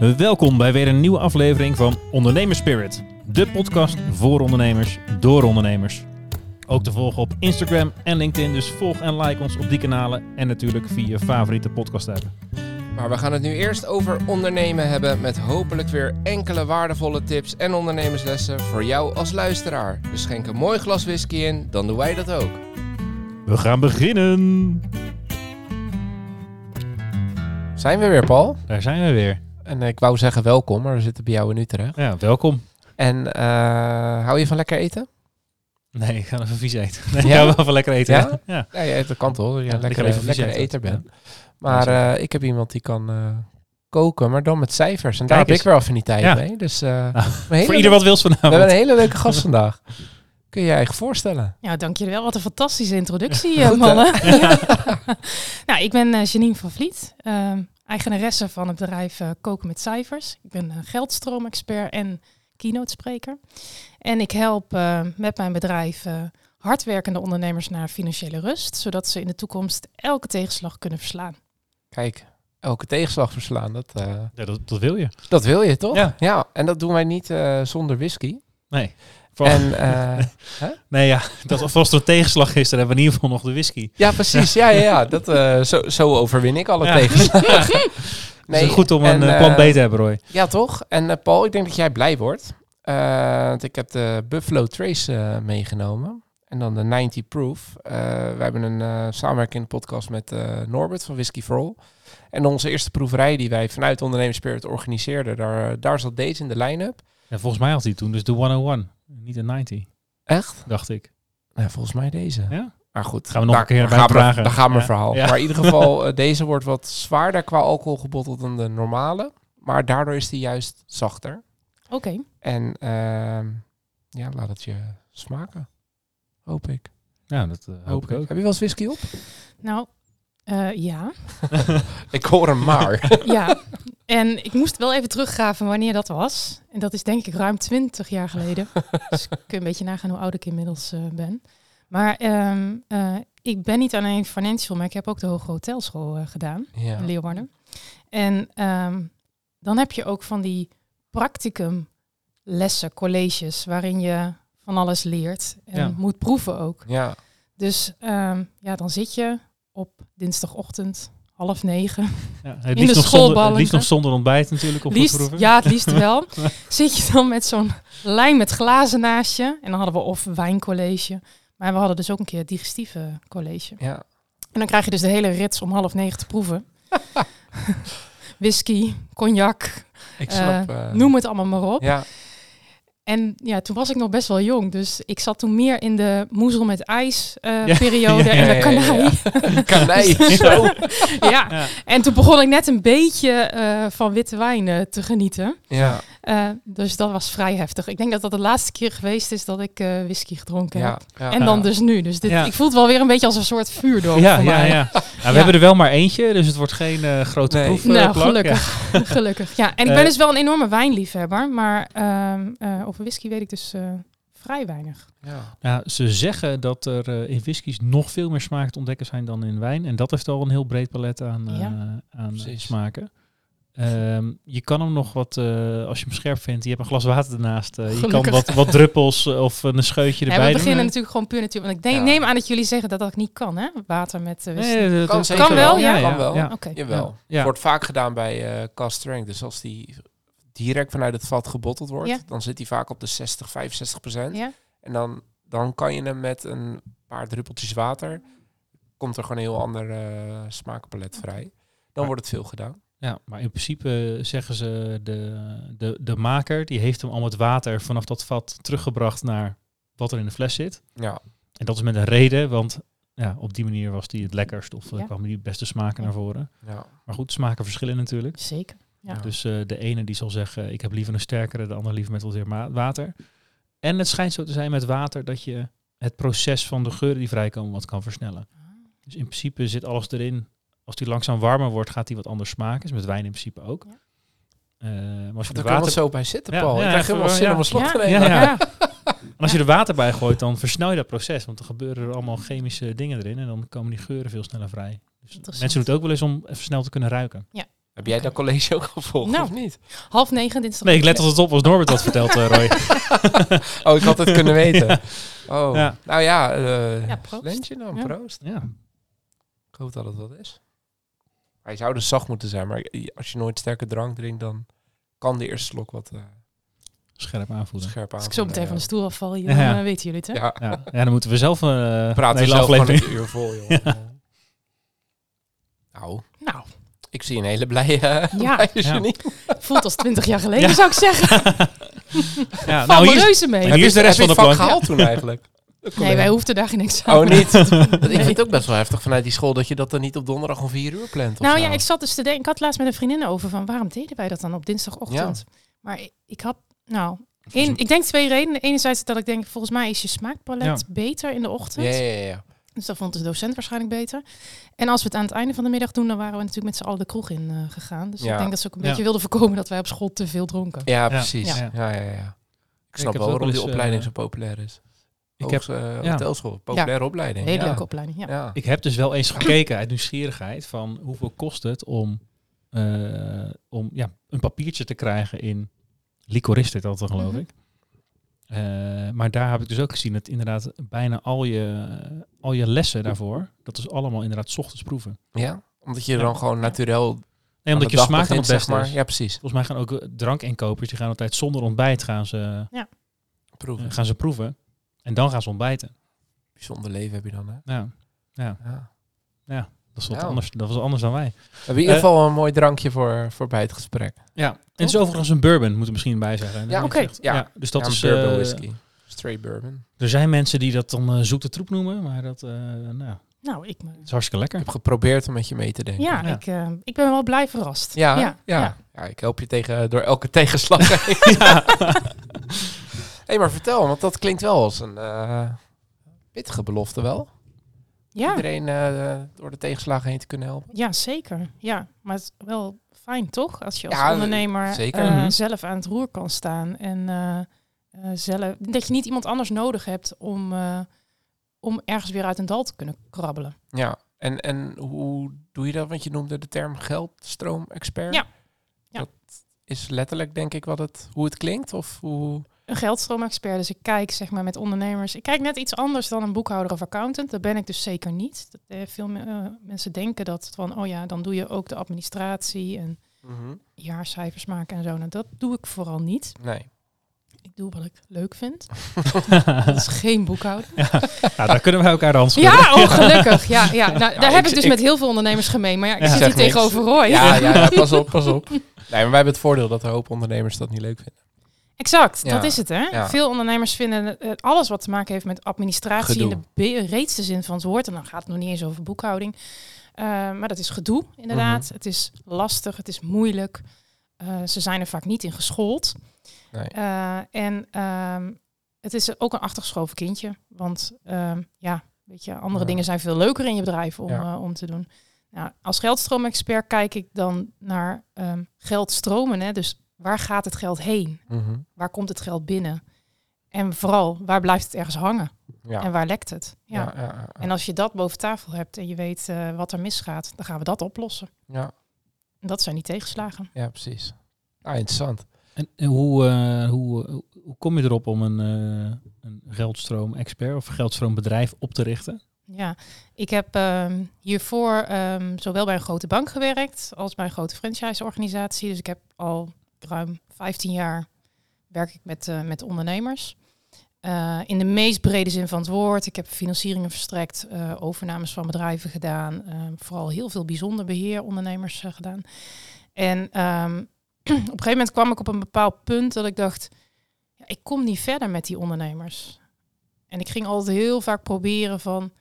Welkom bij weer een nieuwe aflevering van Ondernemers Spirit. De podcast voor ondernemers, door ondernemers. Ook te volgen op Instagram en LinkedIn, dus volg en like ons op die kanalen. En natuurlijk via je favoriete podcast app. Maar we gaan het nu eerst over ondernemen hebben met hopelijk weer enkele waardevolle tips en ondernemerslessen voor jou als luisteraar. Dus schenk een mooi glas whisky in, dan doen wij dat ook. We gaan beginnen! Zijn we weer, Paul? Daar zijn we weer. En ik wou zeggen welkom, maar we zitten bij jou in Utrecht. Ja, welkom. En eh, hou je van lekker eten? Nee, ik ga even vies eten. Nee, Ja? ik ga wel van lekker eten. Ja? ja. Ja, je eet dat kan toch? Je Ja, lekker, even lekker eten. eter bent. Ja. Maar eh, ik heb iemand die kan eh, koken, maar dan met cijfers. En daar Kijk heb ik wel affiniteit Ja. mee. Dus Nou, hele Voor ieder wat wils we hebben vanavond. een hele leuke gast vandaag. Kun je je eigen voorstellen? Ja, dank jullie wel. Wat een fantastische introductie, Goed, mannen. Ja. nou, ik ben Janine van Vliet, eh, eigenaresse van het bedrijf eh, Koken met Cijfers. Ik ben eh, geldstroomexpert en keynote spreker. En ik help eh, met mijn bedrijf eh, hardwerkende ondernemers naar financiële rust, zodat ze in de toekomst elke tegenslag kunnen verslaan. Kijk, elke tegenslag verslaan, dat, eh, Ja, dat, dat wil je. dat wil je toch? Ja. en dat doen wij niet eh, zonder whisky. Nee. En eh, Nee, ja, dat als er een tegenslag is, dan hebben we in ieder geval nog de whisky. ja, precies. Ja, ja, ja. Dat, eh, zo, zo overwin ik alle Ja. tegenslagen. Nee, het is goed om en, een eh, plan B te hebben, Roy. Ja, toch? En Paul, ik denk dat jij blij wordt. Want ik heb de Buffalo Trace meegenomen. En dan de 90 Proof. We hebben een eh samenwerking in de podcast met Norbert van Whisky for All. En onze eerste proeverij die wij vanuit Ondernemers Spirit organiseerden, daar, daar zat deze in de line-up. Ja, volgens mij had hij toen dus de 101, niet de 90, Echt? dacht ik. Nou, volgens mij deze. Ja? Maar goed, Gaan we nog daar, een keer bij gaan we- vragen. Daar gaan we Ja. verhaal. Ja. Maar in ieder geval, eh, deze wordt wat zwaarder qua alcohol gebotteld dan de normale. Maar daardoor is die juist zachter. Oké. En ehm, ja, laat het je smaken. Hoop ik. Ja, dat eh, hoop ik ook. Heb je wel eens whisky op? Nou, eh, ja. Ik hoor hem maar. ja. En ik moest wel even teruggraven wanneer dat was. En dat is denk ik ruim 20 jaar geleden. dus kun je een beetje nagaan hoe oud ik inmiddels eh, ben. Maar ehm, eh, ik ben niet alleen financial, maar ik heb ook de Hoge Hotelschool gedaan ja. in Leeuwarden. En ehm, dan heb je ook van die practicum lessen, colleges, waarin je van alles leert en Ja. moet proeven ook. ja. Dus ehm, ja, dan zit je op dinsdagochtend half negen Ja, het de liefst, nog zonder, het liefst nog zonder ontbijt natuurlijk. Op liefst, proeven. ja, het liefst wel. Zit je dan met zo'n lijn met glazen naast je. En dan hadden we of wijncollege. Maar we hadden dus ook een keer het digestieve college. ja. En dan krijg je dus de hele rits om half negen te proeven. Whisky, cognac, Ik eh, snap. eh, noem het allemaal maar op. Ja, En ja, toen was ik nog best wel jong. Dus ik zat toen meer in de moezel met ijs eh, Ja. periode Ja, en ja, de ja, kanij. ja. kanij. Zo. ja. Ja. En toen begon ik net een beetje eh, van witte wijn eh, te genieten. Ja, Eh, dus dat was vrij heftig. Ik denk dat dat de laatste keer geweest is dat ik eh, whisky gedronken ja, heb. ja. En dan Ja. dus nu. Dus dit, Ja. ik voel het wel weer een beetje als een soort vuurdoop Ja, voor ja, mij. ja. Nou, we hebben er wel maar eentje, dus het wordt geen eh, grote Nee. proef. Nou, gelukkig. gelukkig. Ja, en ik ben dus wel een enorme wijnliefhebber. Maar ehm, eh, over whisky weet ik dus eh, vrij weinig. Ja. Ja, ze zeggen dat er eh, in whiskies nog veel meer smaken te ontdekken zijn dan in wijn. En dat heeft al een heel breed palet aan, eh, Ja. aan Precies. smaken. Ehm, je kan hem nog wat, eh, als je hem scherp vindt, je hebt een glas water ernaast. eh, je kan wat, wat druppels of een scheutje Ja, erbij we doen. beginnen eh. natuurlijk gewoon puur natuurlijk. Want ik denk, Ja. neem aan dat jullie zeggen dat dat niet kan, hè? Water met whisky. Nee, dat- Kan dat- zeker Kan wel, ja? Kan wel. ja. Oké. Jawel. Wordt vaak gedaan bij eh cast strength. Dus als die direct vanuit het vat gebotteld wordt, Ja. dan zit die vaak op de 60, 65 procent. Ja? En dan, dan kan je hem met een paar druppeltjes water, komt er gewoon een heel ander eh, smaakpalet vrij. Dan Maar- wordt het veel gedaan. Ja, maar in principe zeggen ze, de, de, de maker, die heeft hem al met water vanaf dat vat teruggebracht naar wat er in de fles zit. Ja, En dat is met een reden, want ja, op die manier was die het lekkerst of eh, Ja. kwamen die beste smaken Ja. naar voren. ja. Maar goed, smaken verschillen natuurlijk. Zeker. Ja. Dus eh, de ene die zal zeggen, ik heb liever een sterkere, de ander liever met wat meer water. En het schijnt zo te zijn met water dat je het proces van de geuren die vrijkomen wat kan versnellen. Dus in principe zit alles erin. Als die langzaam warmer wordt, gaat die wat anders smaken. Is met wijn in principe ook. Ja. Eh, maar als je Daar er water, zo bij zitten, Ja, Paul. ja, ik krijg helemaal wel, zin ja. om een slok Ja. te nemen. Ja, Ja. en als je er water bij gooit, dan versnel je dat proces. Want er gebeuren er allemaal chemische dingen erin. En dan komen die geuren veel sneller vrij. Dus mensen doen het ook wel eens om even snel te kunnen ruiken. Ja, Heb jij dat college ook gevolgd Nou. of niet? Half negen dinsdag. Nee, ik let altijd op als Norbert dat vertelt, eh, Roy. Oh, ik had het kunnen weten. Oh, Ja. nou ja, eh Ja, proost. Lentje dan, Ja. proost. Ja. Ik hoop dat het wat is. Hij zou dus zacht moeten zijn, maar als je nooit sterke drank drinkt, dan kan de eerste slok wat eh, Scherp aanvoelen. scherp aan. Als ik zo meteen van de stoel afval, hier, Ja. dan eh, weten jullie het, hè? Ja, Ja. ja, dan moeten we zelf eh een praten zelf aflevering. een uur vol, joh. Ja. Nou, Nou, ik zie een hele blije, uh, Ja. blije voelt als twintig jaar geleden, Ja. zou ik zeggen. Ja, nou, hier, reuze mee. En hier is de rest van de plank. gehaald toen eigenlijk? Nee, wij hoefden daar geen niks aan. Oh, niet? Ik vind het ook best wel heftig vanuit die school dat je dat dan niet op donderdag om vier uur plant. of Nou zo. ja, ik zat dus te denken, ik had laatst met een vriendin over van waarom deden wij dat dan op dinsdagochtend? Maar ik, ik had, nou, ik denk twee redenen. Enerzijds dat ik denk, volgens mij is je smaakpalet Ja. beter in de ochtend. Ja, ja, ja, ja. Dus dat vond de docent waarschijnlijk beter. En als we het aan het einde van de middag doen, dan waren we natuurlijk met z'n allen de kroeg in eh, gegaan. Dus Ja. ik denk dat ze ook een Ja. beetje wilden voorkomen dat wij op school te veel dronken. Ja, precies. Ja. Ja, ja, ja. Ik snap wel waarom die opleiding eh, zo populair is. Ik heb, Hoogste, eh, ja. hotelschool, populaire opleiding. Hele ja. leuke opleiding, ja. Ja. ik heb dus wel eens gekeken uit nieuwsgierigheid van hoeveel kost het om, eh, om ja, een papiertje te krijgen in Licorist dat dan geloof Mhm. ik. Eh, maar daar heb ik dus ook gezien dat inderdaad bijna al je, al je lessen daarvoor, dat is allemaal inderdaad 's ochtends proeven. ja, omdat je Ja. dan gewoon naturel Nee, omdat je dag smaak dan het beste zeg maar. is. Ja, precies. Volgens mij gaan ook drankinkopers, die gaan altijd zonder ontbijt gaan ze, Proeven. eh, gaan ze proeven. En dan gaan ze ontbijten. Bijzonder leven heb je dan, hè? Ja, Ja. dat is wat Nou. anders, dat was anders dan wij. We hebben in ieder Eh, geval een mooi drankje voor, voor bij het gesprek. Ja, en het is overigens een bourbon, moeten we misschien bij zeggen. Ja, Dat oké. Ja. Dus dat ja, een is... bourbon eh, whisky. Straight bourbon. Er zijn mensen die dat dan eh, zoete troep noemen, maar dat eh, nou, Nou, ik, het is hartstikke lekker. Ik heb geprobeerd om met je mee te denken. ja, Ja. Ik, eh, ik ben wel blij verrast. Ja, ja, ja. ja. ik help je tegen, door elke tegenslag heen. hey, maar vertel, want dat klinkt wel als een eh, pittige belofte wel. Ja. Iedereen eh, door de tegenslagen heen te kunnen helpen. Ja, zeker. Ja, maar het is wel fijn toch? Als je als Ja, ondernemer zeker. eh, Mhm. zelf aan het roer kan staan. En eh, eh, zelf, dat je niet iemand anders nodig hebt om, eh, om ergens weer uit een dal te kunnen krabbelen. Ja, en, en hoe doe je dat? Want je noemde de term geldstroom-expert. Ja. Ja. Dat is letterlijk denk ik wat het, hoe het klinkt? Of hoe... Een geldstroomexpert, dus ik kijk zeg maar met ondernemers. Ik kijk net iets anders dan een boekhouder of accountant. Dat ben ik dus zeker niet. Dat, eh, veel eh, mensen denken dat van, oh ja, dan doe je ook de administratie en jaarcijfers maken en zo. Nou, dat doe ik vooral niet. Nee. Ik doe wat ik leuk vind. Dat is geen boekhouden. nou, daar kunnen wij elkaar schudden. Ja, oh gelukkig. Ja, ja. Nou, daar ik- heb ik dus ik- met heel veel ondernemers gemeen. Maar ja, ik Ja. zit hier tegenover Roy. Ja, ja, ja, pas op, pas op. Nee, maar wij hebben het voordeel dat een hoop ondernemers dat niet leuk vinden. Exact, Ja. dat is het hè. Ja. Veel ondernemers vinden eh, alles wat te maken heeft met administratie Gedoe. in de breedste zin van het woord. En dan gaat het nog niet eens over boekhouding. Eh, maar dat is gedoe, inderdaad. Mhm. Het is lastig, het is moeilijk. Eh, ze zijn er vaak niet in geschoold. Nee. En ehm, het is ook een achtergeschoven kindje. Want ehm, ja, weet je, andere Ja. dingen zijn veel leuker in je bedrijf om, om te doen. Nou, als geldstroomexpert kijk ik dan naar ehm, geldstromen. Hè? Dus waar gaat het geld heen? Mhm. Waar komt het geld binnen? En vooral, waar blijft het ergens hangen? Ja. En waar lekt het? Ja. Ja, ja, ja, ja. En als je dat boven tafel hebt en je weet eh, wat er misgaat, dan gaan we dat oplossen. ja, En dat zijn die tegenslagen. ja, precies. Ah, interessant. En, en hoe, eh, hoe, hoe, hoe kom je erop om een, eh een geldstroom-expert of geldstroombedrijf op te richten? Ja, ik heb ehm, hiervoor ehm, zowel bij een grote bank gewerkt als bij een grote franchise-organisatie. Dus ik heb al ruim 15 jaar werk ik met, eh, met ondernemers. Eh, in de meest brede zin van het woord. Ik heb financieringen verstrekt, eh, overnames van bedrijven gedaan. eh, vooral heel veel bijzonder beheer ondernemers gedaan. En ehm, op een gegeven moment kwam ik op een bepaald punt dat ik dacht, ja, ik kom niet verder met die ondernemers. En ik ging altijd heel vaak proberen van,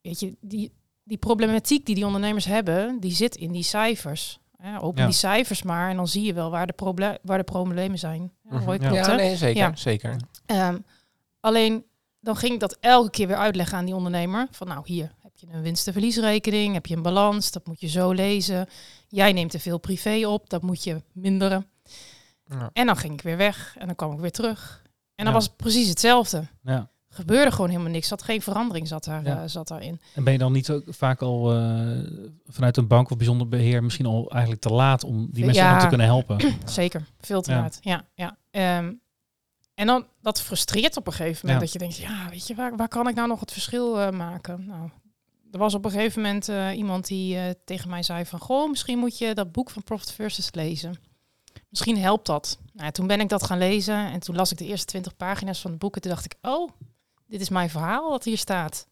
weet je, die, die problematiek die die ondernemers hebben, die zit in die cijfers. Ja, open Ja. die cijfers maar en dan zie je wel waar de, proble waar de problemen zijn. Ja, Mhm. Ja. klopt, Ja, nee, zeker. Ja. zeker. Ehm, alleen dan ging ik dat elke keer weer uitleggen aan die ondernemer. Van nou, hier heb je een winst- en verliesrekening, heb je een balans, dat moet je zo lezen. Jij neemt te veel privé op, dat moet je minderen. Ja. En dan ging ik weer weg en dan kwam ik weer terug. En dan Ja. was het precies hetzelfde. Ja. Gebeurde gewoon helemaal niks. Zat geen verandering zat, daar, Ja. eh, zat daarin. En ben je dan niet ook vaak al eh, vanuit een bank of bijzonder beheer misschien al eigenlijk te laat om die mensen Ja. te kunnen helpen? Zeker, veel te Ja. laat. Ja, ja. Ehm, en dan, dat frustreert op een gegeven moment. Dat je denkt, ja, weet je, waar, waar kan ik nou nog het verschil eh, maken? Nou, er was op een gegeven moment iemand die tegen mij zei van... Goh, misschien moet je dat boek van Profit Versus lezen. Misschien helpt dat. Nou, toen ben ik dat gaan lezen en toen las ik de eerste twintig pagina's van het boek. En toen dacht ik, oh, dit is mijn verhaal wat hier staat.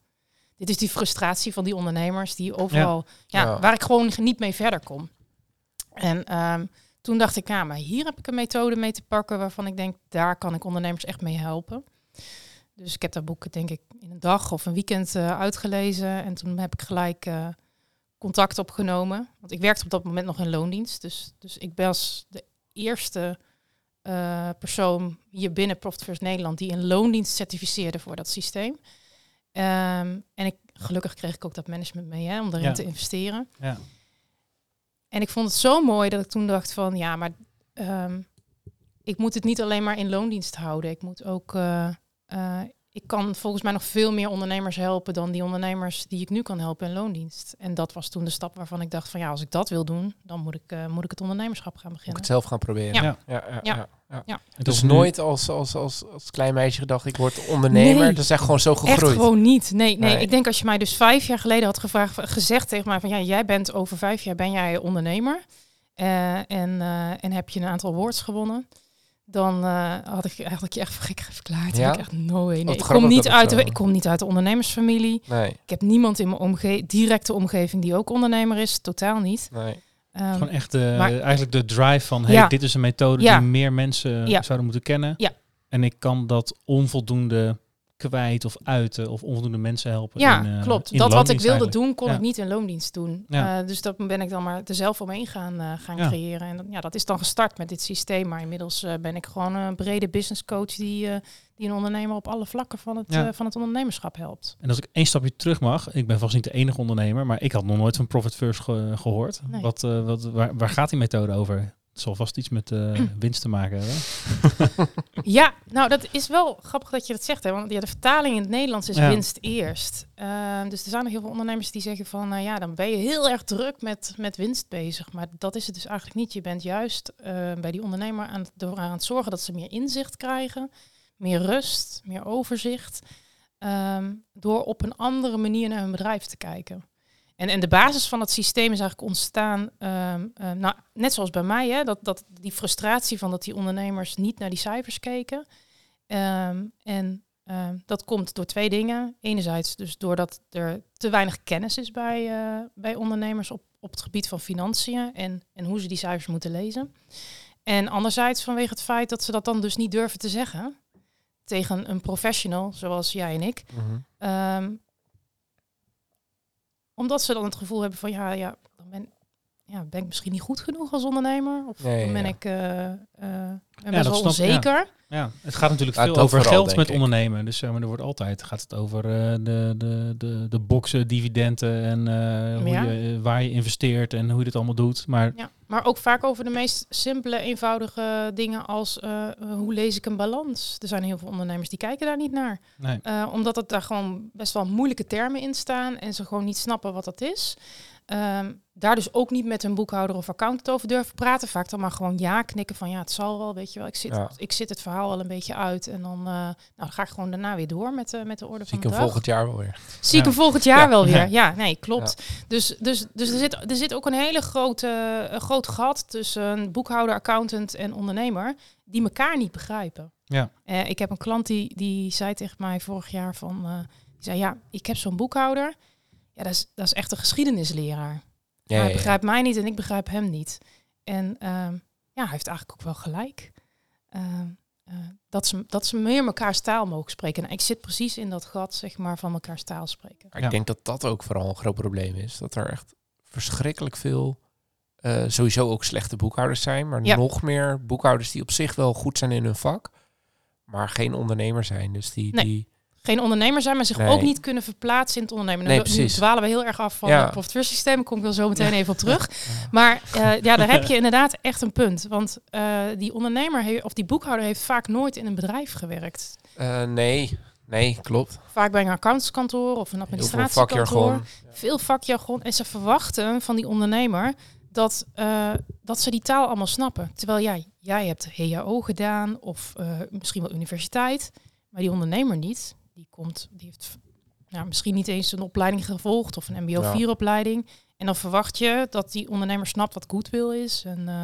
Dit is die frustratie van die ondernemers die overal... Ja, Ja. waar ik gewoon niet mee verder kom. En ehm, toen dacht ik, ja, maar hier heb ik een methode mee te pakken waarvan ik denk, daar kan ik ondernemers echt mee helpen. Dus ik heb dat boek denk ik in een dag of een weekend eh, uitgelezen. En toen heb ik gelijk eh, contact opgenomen. Want ik werkte op dat moment nog in loondienst. Dus, dus ik was de eerste eh, persoon hier binnen Profit First Nederland die een loondienst certificeerde voor dat systeem. Ehm, en ik, gelukkig kreeg ik ook dat management mee hè, om daarin Ja. te investeren. Ja. En ik vond het zo mooi dat ik toen dacht van ja, maar ehm, ik moet het niet alleen maar in loondienst houden. Ik moet ook, eh, eh, ik kan volgens mij nog veel meer ondernemers helpen dan die ondernemers die ik nu kan helpen in loondienst. En dat was toen de stap waarvan ik dacht van ja, als ik dat wil doen, dan moet ik, eh, moet ik het ondernemerschap gaan Moet ik beginnen. het zelf gaan proberen. Ja. Ja. Ja, ja, Ja. Ja. Dus nooit als, als, als, als klein meisje gedacht, ik word ondernemer. Nee. Dat is echt gewoon zo Echt gegroeid. gewoon niet. Nee, nee, Nee. ik denk als je mij dus vijf jaar geleden had gevraagd, gezegd tegen mij van ja, jij bent over vijf jaar ben jij ondernemer eh, en, eh, en heb je een aantal awards gewonnen. Dan eh, had ik eigenlijk je echt gek verklaard. Ja? Ik echt no way. Nee, ik, kom niet uit de, ik kom niet uit de ondernemersfamilie. Nee, Ik heb niemand in mijn omge directe omgeving die ook ondernemer is. Totaal niet. nee. Ehm, Gewoon echt de, maar- eigenlijk de drive van, hey, Ja. dit is een methode Ja. die meer mensen Ja. zouden moeten kennen. Ja. En ik kan dat onvoldoende kwijt of uiten of onvoldoende mensen helpen. Ja, in, eh, klopt. in Dat wat ik wilde eigenlijk. doen, kon Ja. ik niet in loondienst doen. Ja. Eh, dus dat ben ik dan maar er zelf omheen gaan, eh, gaan Ja. creëren. En dat- ja, dat is dan gestart met dit systeem. Maar inmiddels ben ik gewoon een brede business coach die, die een ondernemer op alle vlakken van het, van het ondernemerschap helpt. En als ik één stapje terug mag, ik ben vast niet de enige ondernemer, maar ik had nog nooit van Profit First ge- gehoord. Nee. Wat, wat, waar, waar gaat die methode over? Het zal vast iets met eh, winst te maken hebben. Ja, nou dat is wel grappig dat je dat zegt. Hè? Want ja, de vertaling in het Nederlands is Ja. winst eerst. Ehm, dus er zijn nog heel veel ondernemers die zeggen van... nou ja, dan ben je heel erg druk met, met winst bezig. Maar dat is het dus eigenlijk niet. Je bent juist eh, bij die ondernemer aan het, door aan het zorgen dat ze meer inzicht krijgen. Meer rust, meer overzicht. ehm, door op een andere manier naar hun bedrijf te kijken. En, en de basis van het systeem is eigenlijk ontstaan, ehm, eh, nou, net zoals bij mij, hè, dat, dat die frustratie van dat die ondernemers niet naar die cijfers keken. Ehm, en ehm, dat komt door twee dingen. Enerzijds dus doordat er te weinig kennis is bij, eh, bij ondernemers op, op het gebied van financiën en, en hoe ze die cijfers moeten lezen. En anderzijds vanwege het feit dat ze dat dan dus niet durven te zeggen tegen een professional zoals jij en ik. Ehm, omdat ze dan het gevoel hebben van ja, ja, dan ben, ja, ben ik misschien niet goed genoeg als ondernemer. Of dan ben ja. ik eh, eh, ben wel ja. onzeker. Ja, het gaat natuurlijk Ja, veel over vooral, geld met ik. ondernemen. Dus maar, er wordt altijd gaat het over eh, de, de, de, de boxen, dividenden en eh, hoe Ja. je, waar je investeert en hoe je dit allemaal doet. Maar Ja, maar ook vaak over de meest simpele, eenvoudige dingen als hoe lees ik een balans. Er zijn heel veel ondernemers die kijken daar niet naar. nee, Eh, omdat het daar gewoon best wel moeilijke termen in staan en ze gewoon niet snappen wat dat is. Ehm, daar dus ook niet met een boekhouder of accountant over durven praten. Vaak dan maar gewoon ja knikken van ja, het zal wel, weet je wel. Ik zit, Ja. ik zit het verhaal wel een beetje uit. En dan, eh, nou, dan ga ik gewoon daarna weer door met, de met de orde van de dag. volgend jaar wel weer. Zie ik Ja. hem volgend jaar Ja. wel weer. Ja. Nee, klopt. Dus, dus, dus er, zit, er zit ook een hele grote, een groot gat tussen boekhouder, accountant en ondernemer die elkaar niet begrijpen. Ja. Eh, ik heb een klant die, die zei tegen mij vorig jaar van, die zei ja, ik heb zo'n boekhouder. Ja, dat is, dat is echt een geschiedenisleraar. Ja, hij ja, ja. begrijpt mij niet en ik begrijp hem niet. En ehm, ja, hij heeft eigenlijk ook wel gelijk. Ehm, eh, dat, ze, dat ze meer mekaars taal mogen spreken. Nou, ik zit precies in dat gat, zeg maar, van mekaars taal spreken. Ja. Ik denk dat dat ook vooral een groot probleem is. Dat er echt verschrikkelijk veel, eh, sowieso ook slechte boekhouders zijn, maar Ja. nog meer boekhouders die op zich wel goed zijn in hun vak, maar geen ondernemer zijn. Dus die, Nee. die geen ondernemer zijn, maar zich Nee. ook niet kunnen verplaatsen in het ondernemen. Nee, nu, dwalen we heel erg af van Ja. het profit first systeem. Daar kom ik wel zo meteen even op terug. Maar eh, ja, daar heb je inderdaad echt een punt. Want eh, die ondernemer heeft, of die boekhouder heeft vaak nooit in een bedrijf gewerkt. Eh, nee, Nee, klopt. Vaak bij een accountskantoor of een Heel veel administratiekantoor. vakjargon. Veel vakjargon. En ze verwachten van die ondernemer dat, dat ze die taal allemaal snappen. Terwijl jij, jij hebt HAO gedaan of misschien wel universiteit. Maar die ondernemer niet. Die komt, die heeft nou, misschien niet eens een opleiding gevolgd of een mbo 4 opleiding. En dan verwacht je dat die ondernemer snapt wat goodwill is en eh,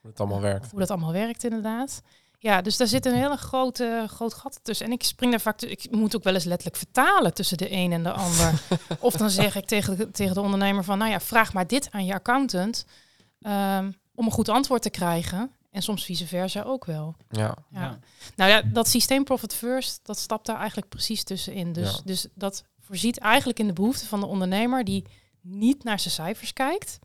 Hoe het allemaal werkt. hoe dat allemaal werkt inderdaad. Ja, dus daar zit een hele grote, groot gat tussen. En ik spring daar vaak, ik moet ook wel eens letterlijk vertalen tussen de een en de ander. of dan zeg ik tegen, de- tegen de ondernemer van, nou ja, vraag maar dit aan je accountant ehm, om een goed antwoord te krijgen. En soms vice versa ook wel. Ja. Ja. Ja. Nou ja, dat systeem Profit First, dat stapt daar eigenlijk precies tussenin. Dus, Ja. dus dat voorziet eigenlijk in de behoefte van de ondernemer die niet naar zijn cijfers kijkt,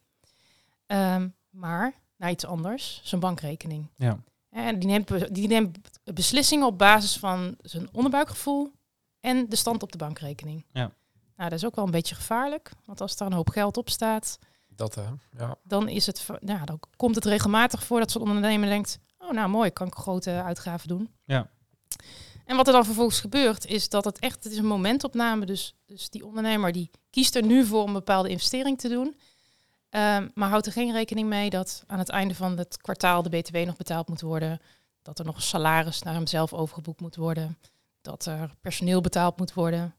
ehm, maar naar iets anders, zijn bankrekening. Ja. En die neemt, die neemt beslissingen op basis van zijn onderbuikgevoel en de stand op de bankrekening. Ja. Nou, dat is ook wel een beetje gevaarlijk, want als er een hoop geld op staat, Dat hè. Ja. dan, is het, nou, dan komt het regelmatig voor dat zo'n ondernemer denkt, oh nou mooi, kan ik grote uitgaven doen. Ja. En wat er dan vervolgens gebeurt, is dat het echt, het is een momentopname. Dus, dus die ondernemer die kiest er nu voor om een bepaalde investering te doen. Ehm, maar houdt er geen rekening mee dat aan het einde van het kwartaal de BTW nog betaald moet worden. Dat er nog salaris naar hemzelf overgeboekt moet worden. Dat er personeel betaald moet worden.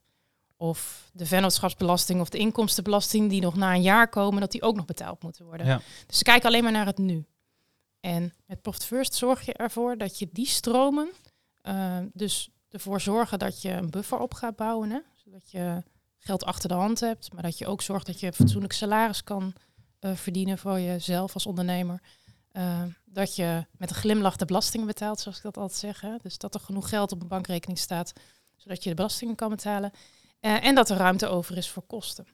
Of de vennootschapsbelasting of de inkomstenbelasting die nog na een jaar komen, dat die ook nog betaald moeten worden. Ja. Dus ze kijken alleen maar naar het nu. En met Profit First zorg je ervoor dat je die stromen, eh, dus ervoor zorgen dat je een buffer op gaat bouwen, hè? zodat je geld achter de hand hebt, maar dat je ook zorgt dat je fatsoenlijk salaris kan eh, verdienen voor jezelf als ondernemer. Eh, dat je met een glimlach de belastingen betaalt, zoals ik dat altijd zeg. Hè? Dus dat er genoeg geld op een bankrekening staat, zodat je de belastingen kan betalen. Eh, en dat er ruimte over is voor kosten.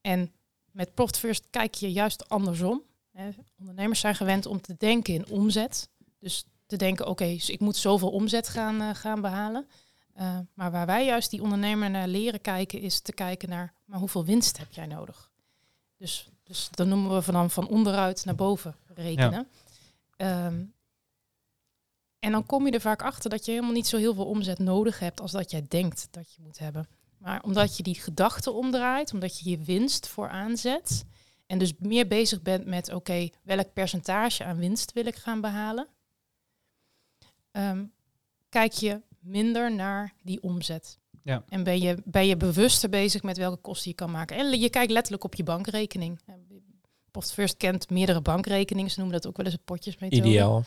En met Profit First kijk je juist andersom. Hè. Ondernemers zijn gewend om te denken in omzet. Dus te denken, oké, dus ik moet zoveel omzet gaan, eh, gaan behalen. Eh, maar waar wij juist die ondernemer naar leren kijken, is te kijken naar, maar hoeveel winst heb jij nodig? Dus, dus dan noemen we van, van onderuit naar boven rekenen. Ehm, en dan kom je er vaak achter dat je helemaal niet zo heel veel omzet nodig hebt als dat jij denkt dat je moet hebben. Maar omdat je die gedachte omdraait, omdat je je winst voor aanzet en dus meer bezig bent met, oké, welk percentage aan winst wil ik gaan behalen, ehm, kijk je minder naar die omzet. Ja. En ben je, ben je bewuster bezig met welke kosten je kan maken. En je kijkt letterlijk op je bankrekening. Post First kent meerdere bankrekeningen. Ze noemen dat ook wel eens een potjesmethode. Ideaal.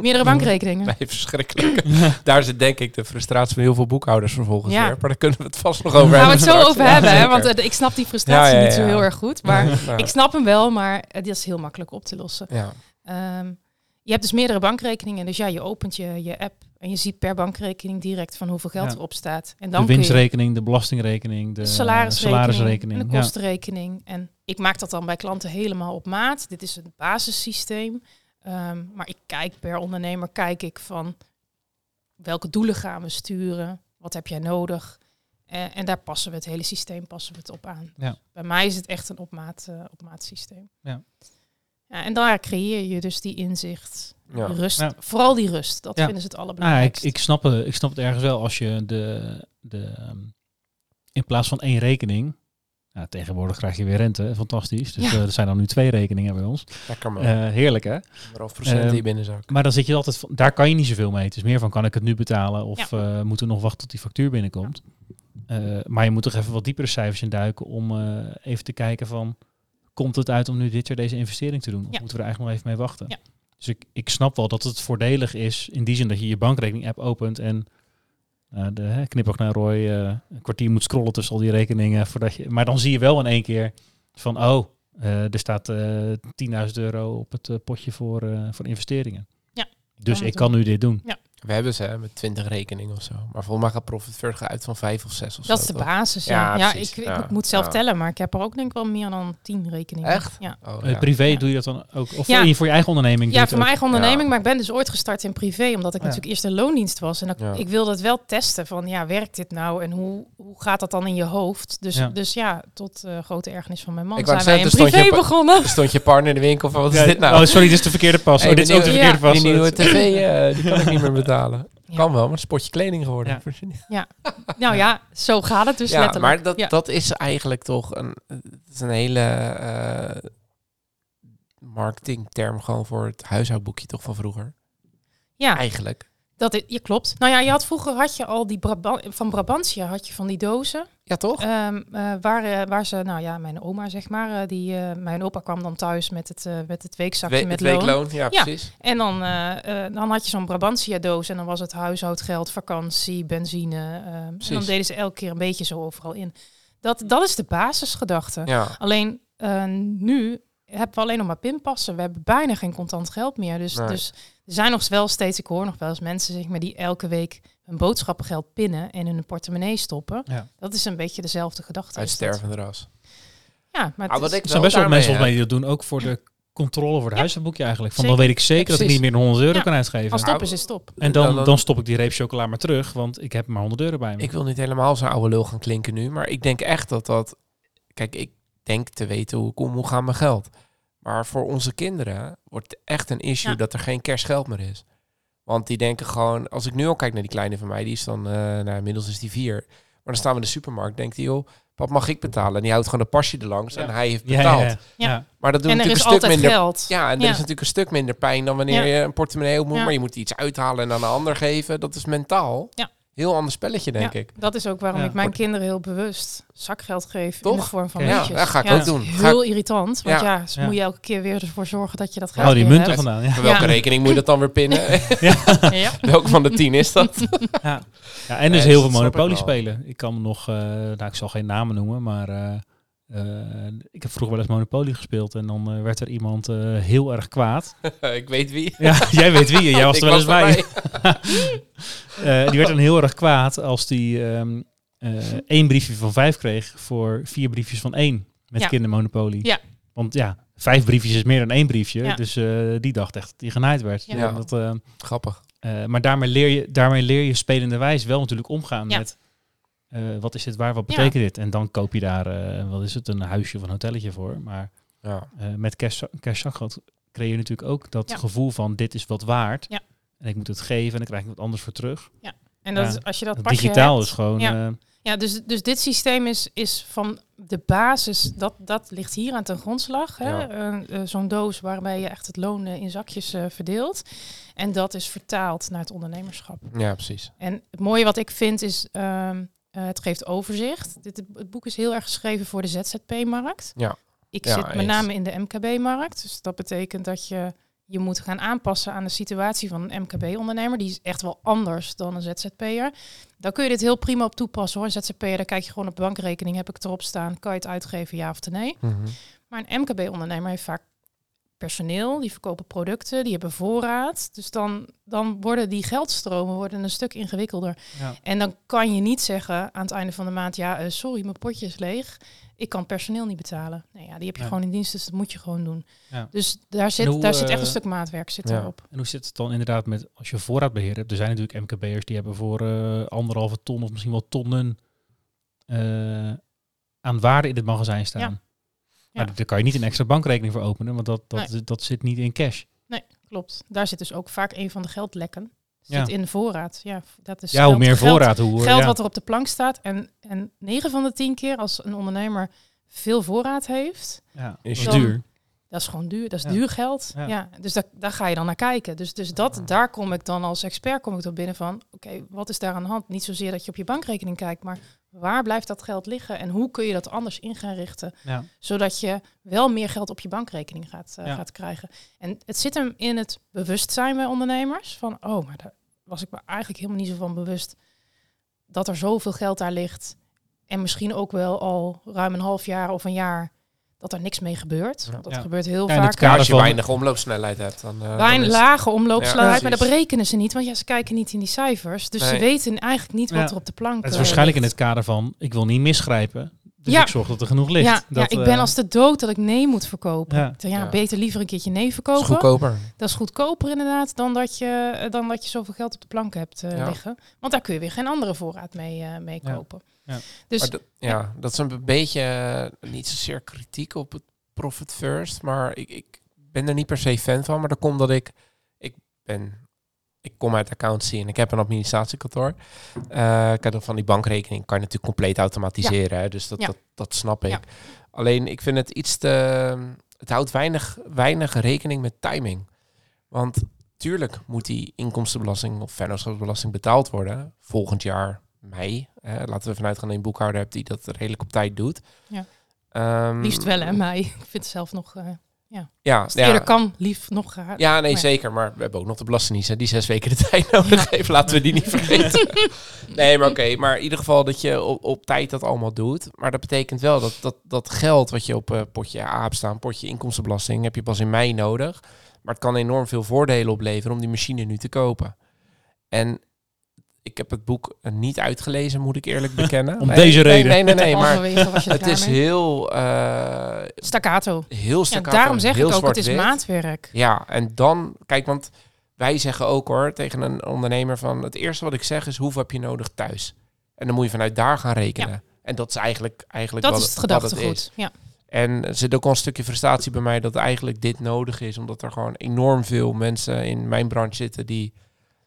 Meerdere bankrekeningen. Nee, verschrikkelijk. Daar zit denk ik de frustratie van heel veel boekhouders vervolgens Ja. weer. Maar daar kunnen we het vast nog over Daar gaan we hebben. het zo straks. over hebben, hè? want eh, ik snap die frustratie Ja, ja, niet zo heel erg goed. Maar Ja. ik snap hem wel, maar het is heel makkelijk op te lossen. Ja. Ehm, je hebt dus meerdere bankrekeningen. Dus ja, je opent je, je app en je ziet per bankrekening direct van hoeveel geld Ja. erop staat. En dan de kun je winstrekening, de belastingrekening, de de salarisrekening, salarisrekening. en de Ja. kostenrekening. En ik maak dat dan bij klanten helemaal op maat. Dit is een basissysteem. Ehm, maar ik kijk per ondernemer, kijk ik van welke doelen gaan we sturen? Wat heb jij nodig? Eh, en daar passen we het hele systeem passen we het op aan. Ja. Dus bij mij is het echt een opmaat, eh opmaat systeem. Ja. Ja, en daar creëer je dus die inzicht, Ja. rust. Ja. Vooral die rust, dat Ja. vinden ze het Nou, ik, allerbelangrijkste. ik, snap, het- ik snap het ergens wel als je de, de ehm, in plaats van één rekening, nou, tegenwoordig krijg je weer rente, fantastisch. Dus Ja. eh, er zijn dan nu twee rekeningen bij ons. Lekker man. Eh, heerlijk hè? Anderhalf procent in ehm, je binnenzak. Maar dan zit je altijd, van, daar kan je niet zoveel mee. Het is meer van, kan ik het nu betalen of eh, moeten we nog wachten tot die factuur binnenkomt? Eh, maar je moet toch even wat diepere cijfers induiken om eh, even te kijken van, komt het uit om nu dit jaar deze investering te doen? Of Ja. moeten we er eigenlijk nog even mee wachten? Ja. Dus ik, ik snap wel dat het voordelig is in die zin dat je je bankrekening-app opent en de hè, knipoog naar Roy eh, een kwartier moet scrollen tussen al die rekeningen. Voordat je, maar dan zie je wel in één keer van, oh, eh, er staat eh 10.000 euro op het eh, potje voor, eh, voor investeringen. Ja, Dus ik kan nu dit doen. We hebben ze hè, met 20 rekeningen of zo. Maar volgens mij gaat Profit First gaan uit van vijf of zes of Dat zo. is de toch? basis. Ja, Ja, ik, ik Ja, moet zelf ja. tellen, maar ik heb er ook denk ik wel meer dan tien rekeningen. Echt? Ja. Oh, Eh, ja. privé Ja. doe je dat dan ook? Of Ja. voor, je, voor je eigen onderneming? Ja, voor mijn eigen onderneming, Ja. maar ik ben dus ooit gestart in privé, omdat ik Ja. natuurlijk eerst in loondienst was. En dat, Ja. ik wilde het wel testen van, ja, werkt dit nou en hoe, hoe gaat dat dan in je hoofd? Dus dus ja tot eh, grote ergernis van mijn man Ik zijn wij in stond privé je op- begonnen. Stond je partner in de winkel van, wat is dit nou? Oh, sorry, dit is de verkeerde pas. Hey, oh, dit is die ook de nieuwe- verkeerde pas. Die nieuwe tv, eh, die kan ik niet meer betalen. Ja. Kan wel, maar een spotje kleding geworden. Ja. Nou ja, zo gaat het dus ja, letterlijk. maar dat, ja. dat is eigenlijk toch een, het is een hele eh, marketingterm gewoon voor het huishoudboekje toch van vroeger. ja, Eigenlijk. dat is, je klopt. Nou ja, je had vroeger had je al die van Brabantia had je van die dozen. Ja, toch? Ehm, eh, waar, eh, waar ze, nou ja, mijn oma zeg maar, eh, die, mijn opa kwam dan thuis met het, met het weekzakje We- met het loon. weekloon, ja, Ja. precies. En dan, dan had je zo'n Brabantia doos en dan was het huishoudgeld, vakantie, benzine. ehm, en dan deden ze elke keer een beetje zo overal in. Dat, dat is de basisgedachte. Ja. Alleen nu hebben we alleen nog maar pinpassen. We hebben bijna geen contant geld meer. Dus, Nee. dus er zijn nog wel steeds, ik hoor nog wel eens mensen zeg maar, die elke week hun boodschappengeld pinnen en in hun portemonnee stoppen. Ja. Dat is een beetje dezelfde gedachte. Uit stervende ras. Ja, maar Ah, wat is- ik Er zijn wel best wel mensen heb- die dat doen, ook voor de controle voor het Ja. huishoudboekje eigenlijk. Van Zeker. dan weet ik zeker Ja, dat ik niet meer dan 100 euro Ja. kan uitgeven. als stop Nou, is, is stop. En dan, dan- dan stop ik die reep chocola maar terug, want ik heb maar 100 euro bij me. Ik wil niet helemaal zo'n oude lul gaan klinken nu, maar ik denk echt dat dat... Kijk, ik denk te weten hoe ik om moet gaan met geld. Maar voor onze kinderen wordt het echt een issue Ja. dat er geen kerstgeld meer is. Want die denken gewoon, als ik nu al kijk naar die kleine van mij, die is dan, eh nou inmiddels is die vier. Maar dan staan we in de supermarkt, denkt hij, joh, pap mag ik betalen? En die houdt gewoon een pasje er langs en hij heeft betaald. ja, ja. Maar dat doet natuurlijk een stuk minder geld. Ja, en er Ja. is natuurlijk een stuk minder pijn dan wanneer Ja. je een portemonnee op moet, Ja. maar je moet iets uithalen en aan een ander geven. Dat is mentaal. Ja. Heel ander spelletje, denk Ja, ik. Dat is ook waarom Ja. ik mijn kinderen heel bewust zakgeld geef in de Toch? vorm van Ja, muntjes. dat ga ik Ja, ook doen. Ga Heel irritant, want Ja. ja, ze Ja. moet je elke keer weer ervoor zorgen dat je dat geld Hou die munten hebt. vandaan. Ja. Voor welke Ja. rekening moet je dat dan weer pinnen? Ja. welke van de tien is dat? Ja. ja, en dus Nee, heel veel Monopoly spelen. Ik kan me nog, eh, nou ik zal geen namen noemen, maar eh, eh, ik heb vroeger wel eens Monopoly gespeeld en dan eh, werd er iemand eh, heel erg kwaad. ik weet wie. Ja, jij weet wie, jij was er wel eens bij. Eh, die werd dan heel erg kwaad als die ehm, eh, één briefje van vijf kreeg voor vier briefjes van één met Ja. kindermonopoly. Ja. Want ja, vijf briefjes is meer dan één briefje. Ja. Dus eh, die dacht echt dat hij genaaid werd. Ja. Ja. Dat, eh, Grappig. eh, maar daarmee leer, je, daarmee leer je spelende wijs wel natuurlijk omgaan Ja. met eh, wat is dit waar, wat Ja. betekent dit? En dan koop je daar, eh, wat is het, een huisje of een hotelletje voor. Maar Ja. eh, met cash, cashzakgeld creëer je natuurlijk ook dat Ja. gevoel van dit is wat waard. Ja. En ik moet het geven en dan krijg ik wat anders voor terug. En dat Ja. is, als je dat Dat pasje digitaal hebt- is gewoon... Ja. eh, Ja, dus, dus dit systeem is, is van de basis, dat, dat ligt hier aan ten grondslag. Hè? Ja. Zo'n doos waarbij je echt het loon in zakjes eh, verdeelt. En dat is vertaald naar het ondernemerschap. ja, precies. En het mooie wat ik vind is, ehm, eh, het geeft overzicht. Dit, het boek is heel erg geschreven voor de ZZP-markt. Ja. Ik Ja, zit met eens. name in de MKB-markt. Dus dat betekent dat je je moet gaan aanpassen aan de situatie van een MKB-ondernemer. Die is echt wel anders dan een ZZP'er. Daar kun je dit heel prima op toepassen hoor. ZZP'er, daar kijk je gewoon op bankrekening. Heb ik erop staan? Kan je het uitgeven, ja of nee? Mhm. Maar een MKB-ondernemer heeft vaak personeel, die verkopen producten, die hebben voorraad. Dus dan, dan worden die geldstromen worden een stuk ingewikkelder. Ja. En dan kan je niet zeggen aan het einde van de maand, ja, eh, sorry, mijn potje is leeg. Ik kan personeel niet betalen. Nee, ja, die heb je Ja. gewoon in dienst, dus dat moet je gewoon doen. Ja. Dus daar zit, hoe, daar zit echt een eh, stuk maatwerk zit ja. erop. En hoe zit het dan inderdaad met als je voorraadbeheer hebt? Er zijn natuurlijk MKB'ers die hebben voor eh, anderhalve ton of misschien wel tonnen eh, aan waarde in het magazijn staan. Ja. Maar daar kan je niet een extra bankrekening voor openen, want dat, dat, dat zit niet in cash. Klopt. Daar zit dus ook vaak een van de geldlekken. Zit Ja. in de voorraad. Ja, dat is Ja, hoe geld- meer geld- voorraad, hoe... geld ja. wat er op de plank staat. En, en 9 van de 10 keer als een ondernemer veel voorraad heeft, ja, is dan- duur. Dat is gewoon duur. Dat is Ja. duur geld. Ja. Ja. dus daar, daar ga je dan naar kijken. Dus, dus dat, daar kom ik dan als expert kom ik er binnen van, oké, wat is daar aan de hand? Niet zozeer dat je op je bankrekening kijkt, maar waar blijft dat geld liggen en hoe kun je dat anders in gaan richten, Ja. zodat je wel meer geld op je bankrekening gaat, eh, gaat krijgen. En het zit hem in het bewustzijn bij ondernemers van, oh, maar daar was ik me eigenlijk helemaal niet zo van bewust dat er zoveel geld daar ligt en misschien ook wel al ruim een half jaar of een jaar dat er niks mee gebeurt. Ja. Dat Ja. gebeurt heel Ja, vaak. Als je weinig omloopsnelheid hebt, dan... eh, dan Weinig is- lage omloopsnelheid, Ja, maar dat berekenen ze niet, want ja, ze kijken niet in die cijfers. Dus ze weten eigenlijk niet wat er op de plank Het is waarschijnlijk in het kader van, ik wil niet misgrijpen, dus Ja. ik zorg dat er genoeg ligt. Ja, Dat, ik eh, ben als de dood dat ik nee moet verkopen. Ja. Beter liever een keertje nee Dat is verkopen. goedkoper. Dat is goedkoper inderdaad dan dat je, dan dat je zoveel geld op de plank hebt eh, Ja. liggen. Want daar kun je weer geen andere voorraad mee, eh, mee Ja. kopen. Ja. Dus dat, ja, dat is een beetje eh, niet zozeer kritiek op het profit first, maar ik, ik ben er niet per se fan van. Maar dat komt dat ik, ik ben ik kom uit accountancy en ik heb een administratiekantoor. Uh, ik heb van die bankrekening kan je natuurlijk compleet automatiseren. Hè? Dus dat, Ja. dat, dat snap ik. Ja. Alleen ik vind het iets te. Het houdt weinig, weinig rekening met timing. Want tuurlijk moet die inkomstenbelasting of vennootschapsbelasting betaald worden. Volgend jaar Hè? Laten we vanuit gaan dat je een boekhouder hebt die dat redelijk op tijd doet. Ja. Ehm, Liefst wel, hè, mij. Ik vind het zelf nog... eh Ja, als het eerder kan, lief nog graag. ja, nee, Maar- zeker. Maar we hebben ook nog de Belastingdienst, die zes weken de tijd nodig heeft. Laten we die niet vergeten. nee, maar oké. Maar in ieder geval dat je op, op tijd dat allemaal doet. Maar dat betekent wel dat dat, dat geld wat je op eh, potje A hebt staan, potje inkomstenbelasting, heb je pas in mei nodig. Maar het kan enorm veel voordelen opleveren om die machine nu te kopen. En ik heb het boek eh, niet uitgelezen, moet ik eerlijk bekennen. Om Nee, deze nee, reden. Nee, nee, nee. Maar het is mee. heel, eh, Staccato. heel Ja, staccato, daarom zeg heel ik ook, het is maatwerk. Ja, en dan, kijk, want wij zeggen ook hoor tegen een ondernemer van het eerste wat ik zeg is hoeveel heb je nodig thuis? En dan moet je vanuit daar gaan rekenen. En dat is eigenlijk, eigenlijk Dat wat, is het wat het gedachtegoed. is. Ja. En er zit ook al een stukje frustratie bij mij dat eigenlijk dit nodig is, omdat er gewoon enorm veel mensen in mijn branche zitten die.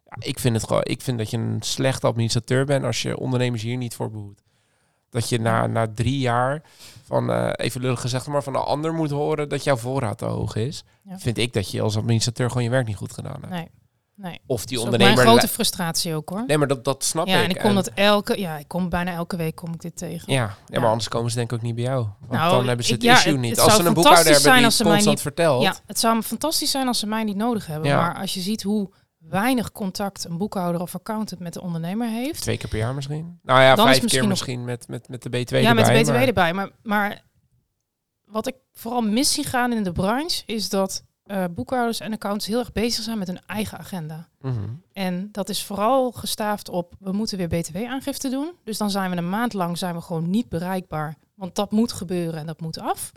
Ja, ik vind het gewoon, ik vind dat je een slechte administrateur bent als je ondernemers hier niet voor behoedt. Dat je na, na drie jaar van, eh, even lullig gezegd, maar van de ander moet horen dat jouw voorraad te hoog is. Ja. Vind ik dat je als administrateur gewoon je werk niet goed gedaan hebt. Nee, nee. Of die ondernemer. mijn grote frustratie ook hoor. Nee, maar dat, dat snap ja, ik. en ik kom dat elke, ja, ik kom bijna elke week kom ik dit tegen. Ja, ja, Ja. maar anders komen ze denk ik ook niet bij jou. Want Nou, dan hebben ze het issue niet. het als ze een boekhouder hebben zijn die als ze mij constant niet- vertelt. Ja, het zou fantastisch zijn als ze mij niet nodig hebben. Maar als je ziet hoe weinig contact een boekhouder of accountant met de ondernemer heeft. Twee keer per jaar misschien. Nou ja, Dan vijf misschien keer nog- misschien met, met, met de BTW ja, erbij. met de BTW maar- erbij. Maar, maar wat ik vooral mis zie gaan in de branche is dat eh, boekhouders en accountants heel erg bezig zijn met hun eigen agenda. Mhm. En dat is vooral gestaafd op, we moeten weer btw-aangifte doen. Dus dan zijn we een maand lang zijn we gewoon niet bereikbaar. Want dat moet gebeuren en dat moet af.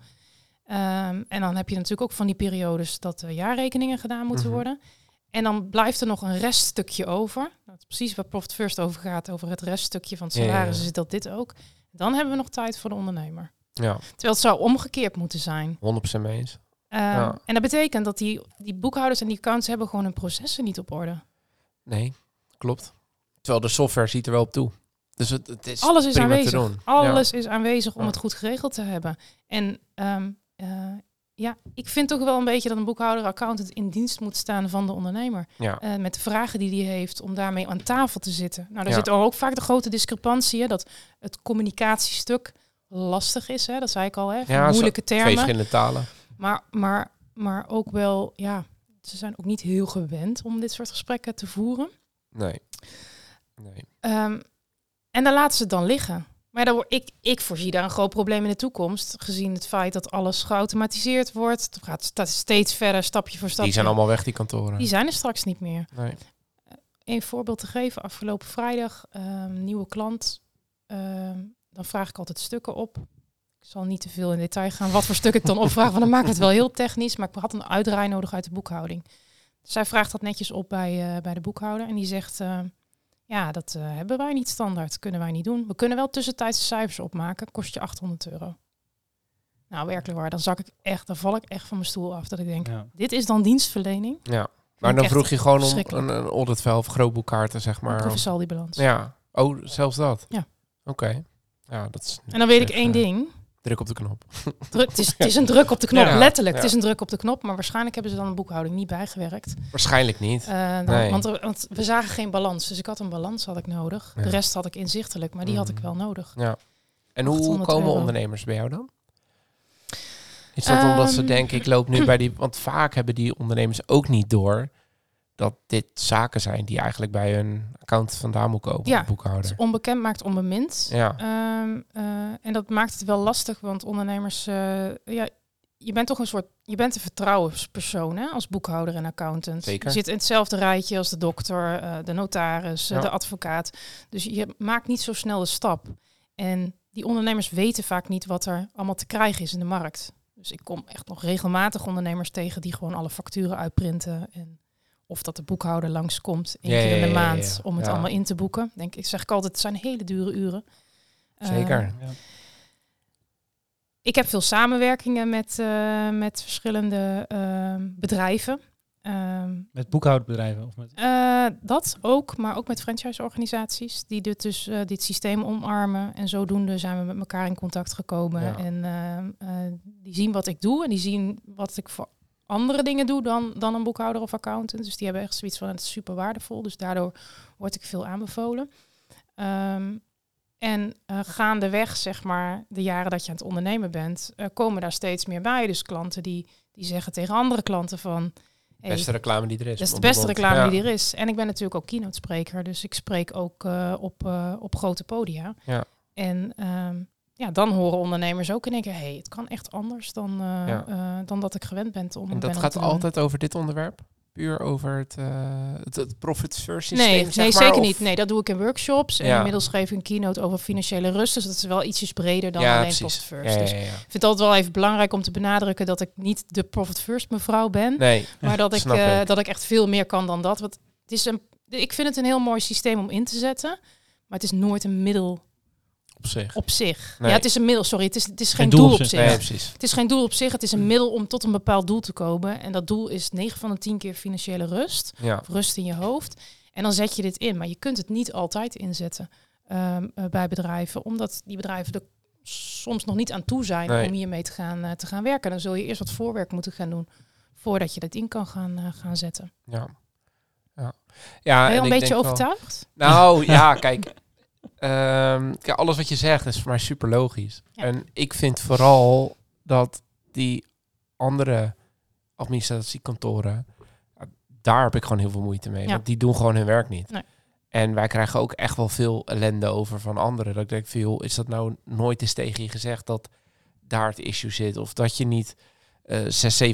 Ehm, en dan heb je natuurlijk ook van die periodes dat de jaarrekeningen gedaan moeten Mhm. worden. En dan blijft er nog een reststukje over. Dat is precies waar Profit First over gaat, over het reststukje van het Ja, ja, ja. salaris, is dat dit ook. Dan hebben we nog tijd voor de ondernemer. Ja, Terwijl het zou omgekeerd moeten zijn. 100% mee eens. Ehm, Ja. En dat betekent dat die, die boekhouders en die accounts hebben gewoon hun processen niet op orde. Nee, klopt. Terwijl de software ziet er wel op toe. Dus het, het is Alles is aanwezig. te doen. Alles is aanwezig om het goed geregeld te hebben. En eh, ja, ik vind toch wel een beetje dat een boekhouder, accountant in dienst moet staan van de ondernemer. Ja, Eh, met de vragen die hij heeft om daarmee aan tafel te zitten. Nou, daar Ja. zit ook vaak de grote discrepantie, hè, dat het communicatiestuk lastig is. Hè, dat zei ik al, hè, Ja, moeilijke twee termen. verschillende talen. Maar, maar, maar ook wel, ja, ze zijn ook niet heel gewend om dit soort gesprekken te voeren. Nee. Nee. Ehm, en dan laten ze het dan liggen. Maar word, ik, ik voorzie daar een groot probleem in de toekomst. Gezien het feit dat alles geautomatiseerd wordt. Het gaat steeds verder, stapje voor stapje. Die zijn allemaal weg, die kantoren. Die zijn er straks niet meer. Nee. Een voorbeeld te geven. Afgelopen vrijdag, ehm, nieuwe klant. Ehm, dan vraag ik altijd stukken op. Ik zal niet te veel in detail gaan wat voor stuk ik dan opvraag. Want dan maakt het wel heel technisch. Maar ik had een uitdraai nodig uit de boekhouding. Zij vraagt dat netjes op bij, eh, bij de boekhouder. En die zegt... eh, ja, dat eh, hebben wij niet standaard. Kunnen wij niet doen. We kunnen wel tussentijdse cijfers opmaken. Kost je 800 euro. Nou, werkelijk waar. Dan zak ik echt, dan val ik echt van mijn stoel af. Dat ik denk, Ja. dit is dan dienstverlening. Ja. Maar dan vroeg je gewoon om een, een auditvel of grootboekkaarten, zeg Maar, maar. proef saldi balans. Ja. Oh, zelfs dat? Ja. Oké. Ja, dat is... En dan weet ik één eh, ding. Druk op de knop. Druk, het, is, het is een druk op de knop, Ja. letterlijk. Ja. Het is een druk op de knop, maar waarschijnlijk hebben ze dan een boekhouding niet bijgewerkt. Waarschijnlijk niet. Eh, dan- Nee. want, er- want we zagen geen balans, dus ik had een balans had ik nodig. Ja. De rest had ik inzichtelijk, maar die had ik Mhm. wel nodig. Ja. En hoe 800 komen euro. ondernemers bij jou dan? Is dat omdat ze Ehm. denken, ik loop nu bij die... Want vaak hebben die ondernemers ook niet door dat dit zaken zijn die eigenlijk bij hun account vandaan moeten komen, Ja, de boekhouder. Dus onbekend maakt onbemind. Ja, Ehm, eh, en dat maakt het wel lastig, want ondernemers, eh, ja, je bent toch een soort, je bent een vertrouwenspersoon hè, als boekhouder en accountant. Zeker. Je zit in hetzelfde rijtje als de dokter, eh, de notaris, Ja. de advocaat. Dus je maakt niet zo snel de stap. En die ondernemers weten vaak niet wat er allemaal te krijgen is in de markt. Dus ik kom echt nog regelmatig ondernemers tegen die gewoon alle facturen uitprinten. En of dat de boekhouder langskomt één Ja, keer in ja, de ja, maand om het Ja. allemaal in te boeken. Denk ik zeg ik altijd, het zijn hele dure uren. Eh, zeker. Ja. ik heb veel samenwerkingen met, eh, met verschillende ehm, bedrijven. ehm, Met boekhoudbedrijven? Of met... eh, dat ook, maar ook met franchise-organisaties die dit, dus, dit systeem omarmen. En zodoende zijn we met elkaar in contact gekomen. Ja. En ehm, eh, die zien wat ik doe en die zien wat ik voor andere dingen doe dan, dan een boekhouder of accountant. Dus die hebben echt zoiets van het is super waardevol. Dus daardoor word ik veel aanbevolen. Ehm, en eh, gaandeweg, zeg maar, de jaren dat je aan het ondernemen bent, eh, komen daar steeds meer bij. Dus klanten die, die zeggen tegen andere klanten van... hey, Beste reclame die er is. dat is de beste reclame Ja. die er is. En ik ben natuurlijk ook keynote spreker, dus ik spreek ook eh, op, op grote podia. Ja. En ehm, ja, dan horen ondernemers ook in één keer, hey, het kan echt anders dan, eh, Ja. eh, dan dat ik gewend ben om. En dat gaat altijd over dit onderwerp? Puur over het, eh het, het profit first systeem, Nee, nee maar, zeker of- niet. Nee, dat doe ik in workshops. En inmiddels geef ik een keynote over financiële rust. Dus dat is wel ietsjes breder dan ja, alleen precies. profit first. Dus ik vind het altijd wel even belangrijk om te benadrukken dat ik niet de profit first mevrouw ben. Nee, Maar dat ik, ik. dat ik echt veel meer kan dan dat. Want het is een, ik vind het een heel mooi systeem om in te zetten. Maar het is nooit een middel op zich. op zich. Nee. Ja, het is een middel, sorry. Het is, het is Geen doel doel, op zich. zich. Nee, precies. Het is geen doel op zich. Het is een middel om tot een bepaald doel te komen. En dat doel is 9 van de 10 keer financiële rust. Ja. Rust in je hoofd. En dan zet je dit in. Maar je kunt het niet altijd inzetten ehm, eh, bij bedrijven. Omdat die bedrijven er soms nog niet aan toe zijn Nee. om hiermee te gaan, eh, te gaan werken. Dan zul je eerst wat voorwerk moeten gaan doen. Voordat je dat in kan gaan, eh, gaan zetten. Ja. Ja. ja Ben je en een ik beetje wel- overtuigd? Nou ja, kijk, ehm, kijk. Alles wat je zegt is voor mij super logisch. Ja. En ik vind vooral dat die andere administratiekantoren, ja, daar heb ik gewoon heel veel moeite mee. Ja. Want die doen gewoon hun werk niet. Nee. En wij krijgen ook echt wel veel ellende over van anderen. Dat ik denk, veel is dat nou nooit eens tegen je gezegd dat daar het issue zit? Of dat je niet eh 6.000,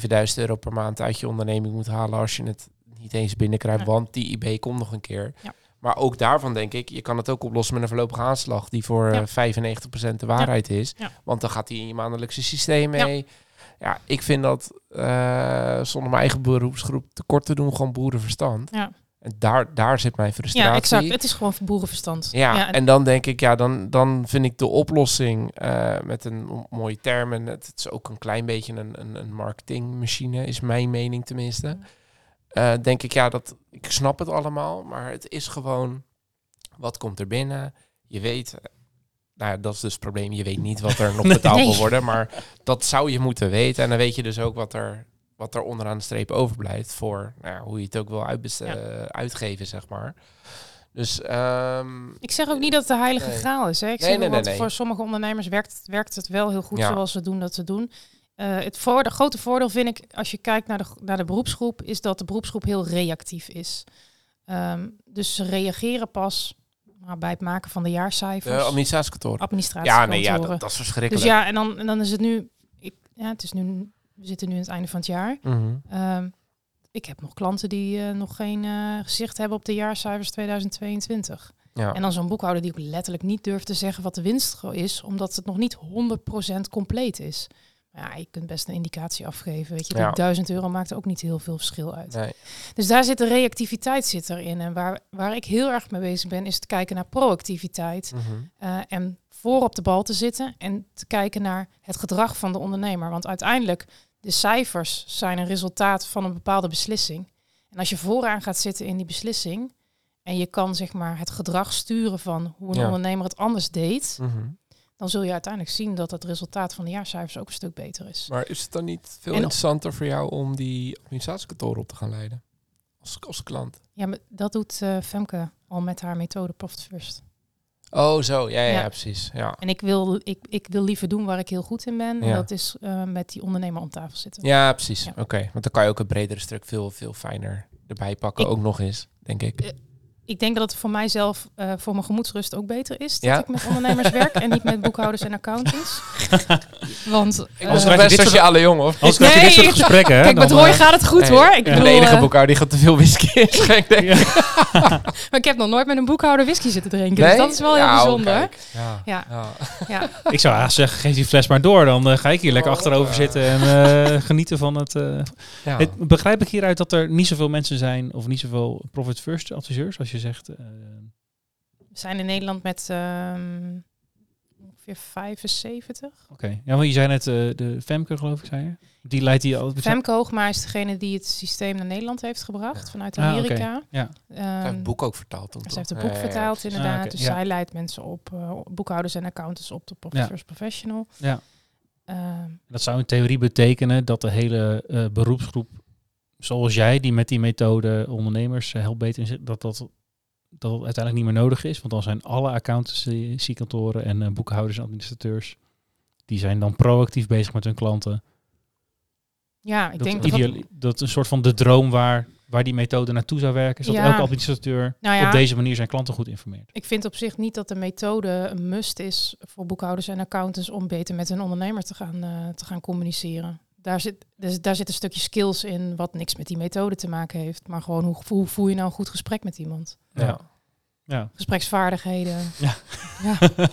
7.000 euro per maand uit je onderneming moet halen als je het niet eens binnenkrijgt, Ja. want die IB komt nog een keer. Ja. Maar ook daarvan denk ik, je kan het ook oplossen met een voorlopige aanslag die voor Ja. eh, 95% de waarheid is. Ja. Want dan gaat hij in je maandelijkse systeem mee. Ja, ik vind dat eh, zonder mijn eigen beroepsgroep tekort te doen, gewoon boerenverstand. Ja. En daar, daar zit mijn frustratie. Ja, exact. Het is gewoon boerenverstand. Ja, en- en dan denk ik, ja, dan, dan vind ik de oplossing eh, met een mooie term. En het, het is ook een klein beetje een, een, een marketingmachine, is mijn mening tenminste. Eh, denk ik, ja, dat, ik snap het allemaal, maar het is gewoon, wat komt er binnen? Je weet, eh, nou ja, dat is dus het probleem, je weet niet wat er nog betaald Nee. wil worden, maar dat zou je moeten weten. En dan weet je dus ook wat er, wat er onderaan de streep overblijft voor nou ja, hoe je het ook wil Ja. eh, uitgeven, zeg maar. Dus ehm, Ik zeg ook niet dat het de heilige Nee. graal is. Hè. Ik Nee, zeg nee, nee. voor sommige ondernemers werkt, werkt het wel heel goed Ja. zoals ze doen dat ze doen. Eh, het voor, de grote voordeel vind ik, als je kijkt naar de, naar de beroepsgroep, is dat de beroepsgroep heel reactief is. Ehm, dus ze reageren pas nou, bij het maken van de de jaarcijfers, administratiekantoor. administratie. Ja, nee, ja, dat, dat is dus verschrikkelijk. ja, en dan, en dan is het nu, ik, ja, het is nu, we zitten nu aan het einde van het jaar. Mhm. Ehm, ik heb nog klanten die eh, nog geen eh, gezicht hebben op de jaarcijfers 2022. ja. En dan zo'n boekhouder die ook letterlijk niet durft te zeggen wat de winst is, omdat het nog niet 100% compleet is. Ja, je kunt best een indicatie afgeven. Weet je, Ja. die 1000 euro maakt ook niet heel veel verschil uit. Nee. Dus daar zit de reactiviteit zit erin. En waar, waar ik heel erg mee bezig ben, is te kijken naar proactiviteit. Mhm. eh, en voor op de bal te zitten en te kijken naar het gedrag van de ondernemer. Want uiteindelijk, de cijfers zijn een resultaat van een bepaalde beslissing. En als je vooraan gaat zitten in die beslissing en je kan zeg maar het gedrag sturen van hoe een Ja. ondernemer het anders deed, Mhm. Dan zul je uiteindelijk zien dat het resultaat van de jaarcijfers ook een stuk beter is. Maar is het dan niet veel En- interessanter voor jou om die administratiekantoor op te gaan leiden? Als, als klant. Ja, maar dat doet eh, Femke al met haar methode Profit First. Oh, zo. Ja, ja, ja, Ja. precies. Ja. En ik wil, ik, ik wil liever doen waar ik heel goed in ben. En Ja. dat is eh, met die ondernemer om tafel zitten. ja, precies. Ja. Oké. Want dan kan je ook het bredere stuk veel, veel fijner erbij pakken. Ik- ook nog eens, denk ik. Ik denk dat het voor mijzelf, eh, voor mijn gemoedsrust ook beter is. Dat Ja? ik met ondernemers werk en niet met boekhouders en accountants. Want Ik was krijg je best dit sociale jongen, of? Als je dit soort gesprekken, hè, kijk, met Roy eh, gaat het goed hoor. Ik bedoel, de enige boekhouder die gaat te veel whisky ik. maar ik heb nog nooit met een boekhouder whisky zitten drinken. Dus dat is wel heel Ja, oh, bijzonder. Ja. Ja. Ik zou haast zeggen, geef die fles maar door. Dan ga ik hier lekker Oh, achterover zitten en eh, genieten van het... eh, Ja. het- Begrijp ik hieruit dat er niet zoveel mensen zijn, of niet zoveel profit first adviseurs, als je zegt... eh, We zijn in Nederland met ehm, ongeveer 75. Oké. Ja, maar je zei net uh, de Femke, geloof ik, zei je? Die leidt die al. Femke Hoogma is degene die het systeem naar Nederland heeft gebracht vanuit Amerika. Ah, okay. ja. Um, zij heeft het boek ook vertaald. Dan, ze heeft het boek ja, vertaald, ja, inderdaad. Ah, okay. Dus zij leidt mensen op, uh, boekhouders en accountants op de First Professional. Ja. Um, dat zou in theorie betekenen dat de hele uh, beroepsgroep, zoals jij, die met die methode ondernemers helpt beter dat dat dat het uiteindelijk niet meer nodig is. Want dan zijn alle accountancy-kantoren en uh, boekhouders en administrateurs, die zijn dan proactief bezig met hun klanten. Ja, ik dat denk ideaal, dat... dat een soort van de droom waar, waar die methode naartoe zou werken, is dat elke administrateur Nou ja. op deze manier zijn klanten goed informeert. Ik vind op zich niet dat de methode een must is voor boekhouders en accountants om beter met hun ondernemer te gaan, eh, te gaan communiceren. Daar zit, dus daar zit een stukje skills in wat niks met die methode te maken heeft. Maar gewoon hoe, hoe voer je nou een goed gesprek met iemand? Ja. Ja. Gespreksvaardigheden. Ja. ja.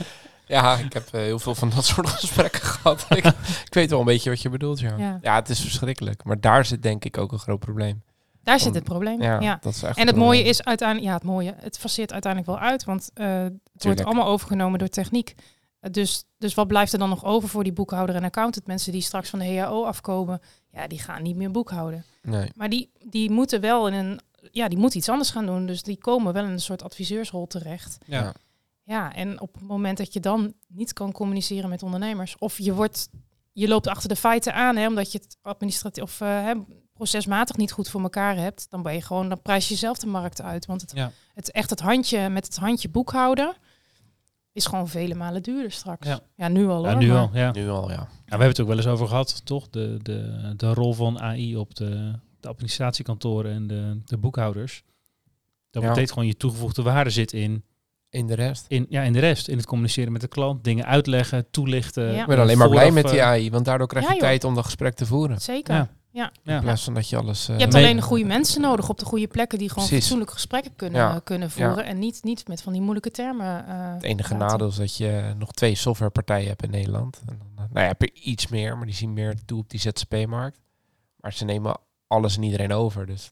Ja, ik heb eh, heel veel van dat soort gesprekken gehad. ik, ik weet wel een beetje wat je bedoelt, ja. Ja. ja. het is verschrikkelijk. Maar daar zit denk ik ook een groot probleem. Daar zit het probleem. Ja, Ja. dat is echt En het mooie is uiteindelijk, ja, het mooie, het faceert uiteindelijk wel uit, want eh, het wordt allemaal overgenomen door techniek. Dus, dus wat blijft er dan nog over voor die boekhouder en accountant? Mensen die straks van de HAO afkomen, ja, die gaan niet meer boekhouden. Nee. Maar die, die moeten wel in een, ja, die moeten iets anders gaan doen. Dus die komen wel in een soort adviseursrol terecht. Ja. Ja, en op het moment dat je dan niet kan communiceren met ondernemers, of je wordt, je loopt achter de feiten aan, hè, omdat je het administratief of eh, hè, procesmatig niet goed voor elkaar hebt, dan ben je gewoon, dan prijs je jezelf de markt uit. Want het, Ja. het echt het handje met het handje boekhouden is gewoon vele malen duurder straks. Ja. Ja, nu al. Ja, hoor, nu maar- al. Ja. Nu al, ja. Ja, we hebben het ook wel eens over gehad, toch? De, de, de rol van AI op de, de administratiekantoren en de, de boekhouders. Dat Ja. betekent gewoon je toegevoegde waarde zit in, In de rest. in, ja, in de rest. In het communiceren met de klant, dingen uitleggen, toelichten. Ja. Ik ben alleen maar blij met die eh, AI, want daardoor krijg je tijd om dat gesprek te voeren. Zeker. Ja. In plaats van dat je alles... eh, Je hebt alleen de goede mensen nodig op de goede plekken die gewoon Precies. fatsoenlijke gesprekken kunnen, Ja. kunnen voeren. En niet, niet met van die moeilijke termen. eh, Het enige praten. nadeel is dat je nog twee softwarepartijen hebt in Nederland. En dan, eh, nou ja, heb je iets meer, maar die zien meer toe op die ZZP-markt. Maar ze nemen alles en iedereen over. Dus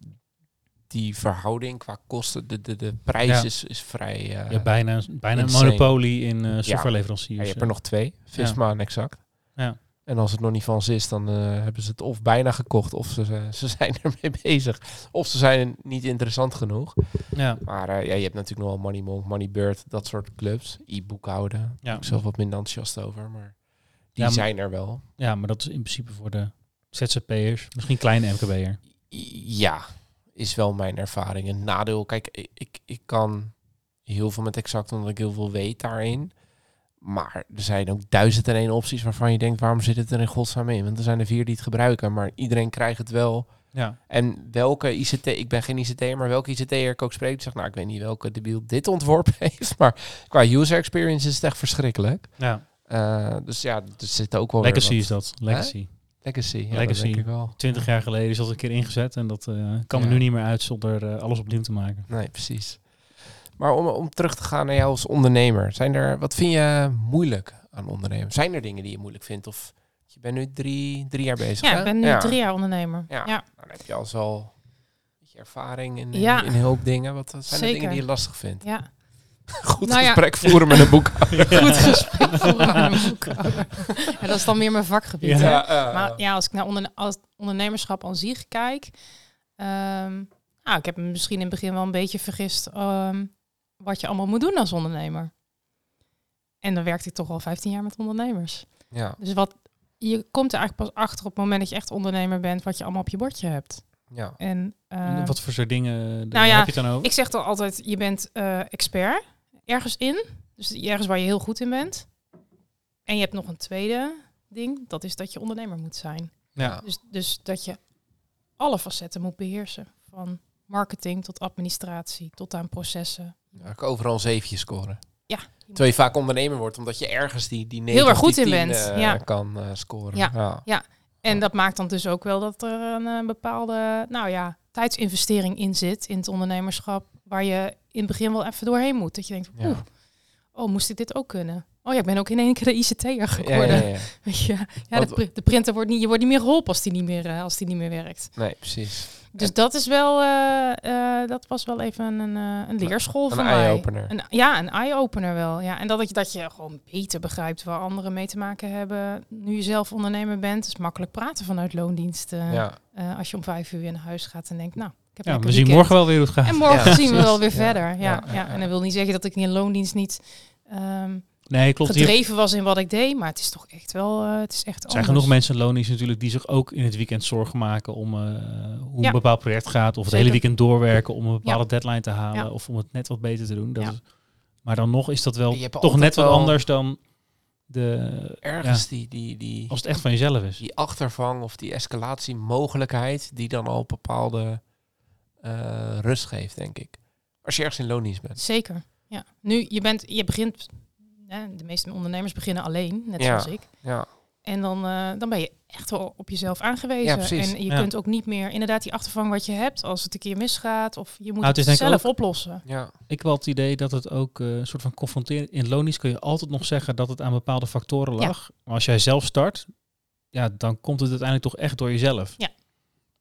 die verhouding qua kosten, de, de, de prijs Ja. is, is vrij... eh, Je hebt bijna, bijna een monopolie in eh softwareleveranciers. ja, je hebt er nog twee. Visma en Exact. Ja. En als het nog niet van ze is, dan eh, hebben ze het of bijna gekocht, of ze, ze, ze zijn ermee bezig. Of ze zijn niet interessant genoeg. Ja. Maar eh, ja, je hebt natuurlijk nog wel Moneymonk, Moneybird, dat soort clubs. E-boekhouden. Ja. Ik zelf wat minder enthousiast over, maar die Ja, maar- zijn er wel. ja, maar dat is in principe voor de ZZP'ers, misschien kleine MKB'er. Ja, is wel mijn ervaring. Een nadeel, kijk, ik, ik, ik kan heel veel met exact omdat ik heel veel weet daarin. Maar er zijn ook duizend en één opties waarvan je denkt, waarom zit het er in godsnaam in? Want er zijn er vier die het gebruiken, maar iedereen krijgt het wel. Ja. En welke ICT, ik ben geen ICT, maar welke ICT'er ik ook spreek, die zegt, nou, ik weet niet welke debiel dit ontworpen heeft, maar qua user experience is het echt verschrikkelijk. ja. Eh, dus ja, er zit ook wel Legacy wat- is dat. Legacy. Legacy, ja, Legacy. dat denk ik wel. Twintig jaar geleden is dat een keer ingezet en dat eh, kan er Ja. nu niet meer uit zonder eh, alles opnieuw te maken. Nee, precies. Maar om, om terug te gaan naar jou als ondernemer, zijn er, wat vind je moeilijk aan ondernemen? Zijn er dingen die je moeilijk vindt? Of je bent nu drie, drie jaar bezig, Ja, hè? ik ben nu ja. drie jaar ondernemer. Ja. Ja. Nou, dan heb je al beetje ervaring in, Ja. in hoop dingen. Wat zijn er dingen die je lastig vindt? ja. Goed Nou ja. gesprek voeren met een boek. Goed gesprek voeren met een boekhouder. Ja, dat is dan meer mijn vakgebied. Ja. Maar ja, als ik naar als ondernemerschap aan zich kijk, ehm, nou, ik heb me misschien in het begin wel een beetje vergist ehm, wat je allemaal moet doen als ondernemer. En dan werkte ik toch al 15 jaar met ondernemers. ja, Dus wat, je komt er eigenlijk pas achter op het moment dat je echt ondernemer bent, wat je allemaal op je bordje hebt. ja. En, ehm, Wat voor soort dingen nou ja, heb je dan over? ik zeg toch altijd, je bent eh, expert ergens in. Dus ergens waar je heel goed in bent. En je hebt nog een tweede ding, dat is dat je ondernemer moet zijn. ja. Dus, dus dat je alle facetten moet beheersen. Van marketing tot administratie, tot aan processen. Ja, ik overal een zeventje scoren. Ja. Terwijl je vaak ondernemer wordt, omdat je ergens die, die Heel erg goed in bent, eh, ja. kan eh, scoren. Ja. ja. En dat maakt dan dus ook wel dat er een, eh, bepaalde nou ja, tijdsinvestering in zit in het ondernemerschap. Waar je in het begin wel even doorheen moet. Dat je denkt, Ja. oeh, oh, moest ik dit ook kunnen? oh ja, ik ben ook in één keer de ICT'er Ja, geworden. ja, ja. Weet je, ja, Wat- de, de printer wordt niet, je wordt niet meer geholpen als die niet meer, eh, als die niet meer werkt. Nee, precies. Dus En- dat is wel, eh, eh, dat was wel even een, eh, een leerschool Een voor mij. eye-opener. Een, ja, een eye-opener wel. Ja. En dat, je, dat je gewoon beter begrijpt waar anderen mee te maken hebben. Nu je zelf ondernemer bent, is makkelijk praten vanuit loondienst. eh, Ja. eh, als je om vijf uur weer naar huis gaat en denkt, nou, ik heb Ja, we zien morgen wel weer hoe het gaat. En morgen Ja, zien we wel weer Ja, verder. Ja, ja, ja, ja, En dat wil niet zeggen dat ik in loondienst niet ehm, Nee, klopt. Gedreven was in wat ik deed. Maar het is toch echt wel, eh, het is echt Er zijn anders. genoeg mensen in loondienst natuurlijk die zich ook in het weekend zorgen maken om eh, hoe Ja. een bepaald project gaat. Of het Zeker. hele weekend doorwerken om een bepaalde deadline te halen. Ja. Of om het net wat beter te doen. Dat Ja. is, maar dan nog is dat wel toch net wat wel anders dan de, Ergens die, die, die, als het echt van jezelf is. die achtervang of die escalatiemogelijkheid die dan al bepaalde eh, rust geeft, denk ik. Als je ergens in loondienst bent. Zeker. Ja. Nu, je, bent, je begint, hè, de meeste ondernemers beginnen alleen, net Ja. zoals ik. Ja, En dan, eh, dan ben je echt wel op jezelf aangewezen. Ja, precies. En je Ja. kunt ook niet meer, inderdaad, die achtervang wat je hebt, als het een keer misgaat, of je moet Nou, het zelf oplossen. ja, Ik heb wel het idee dat het ook eh, een soort van confronteren. In loondienst kun je altijd nog zeggen dat het aan bepaalde factoren Ja. lag. Maar als jij zelf start, ja, dan komt het uiteindelijk toch echt door jezelf. Ja.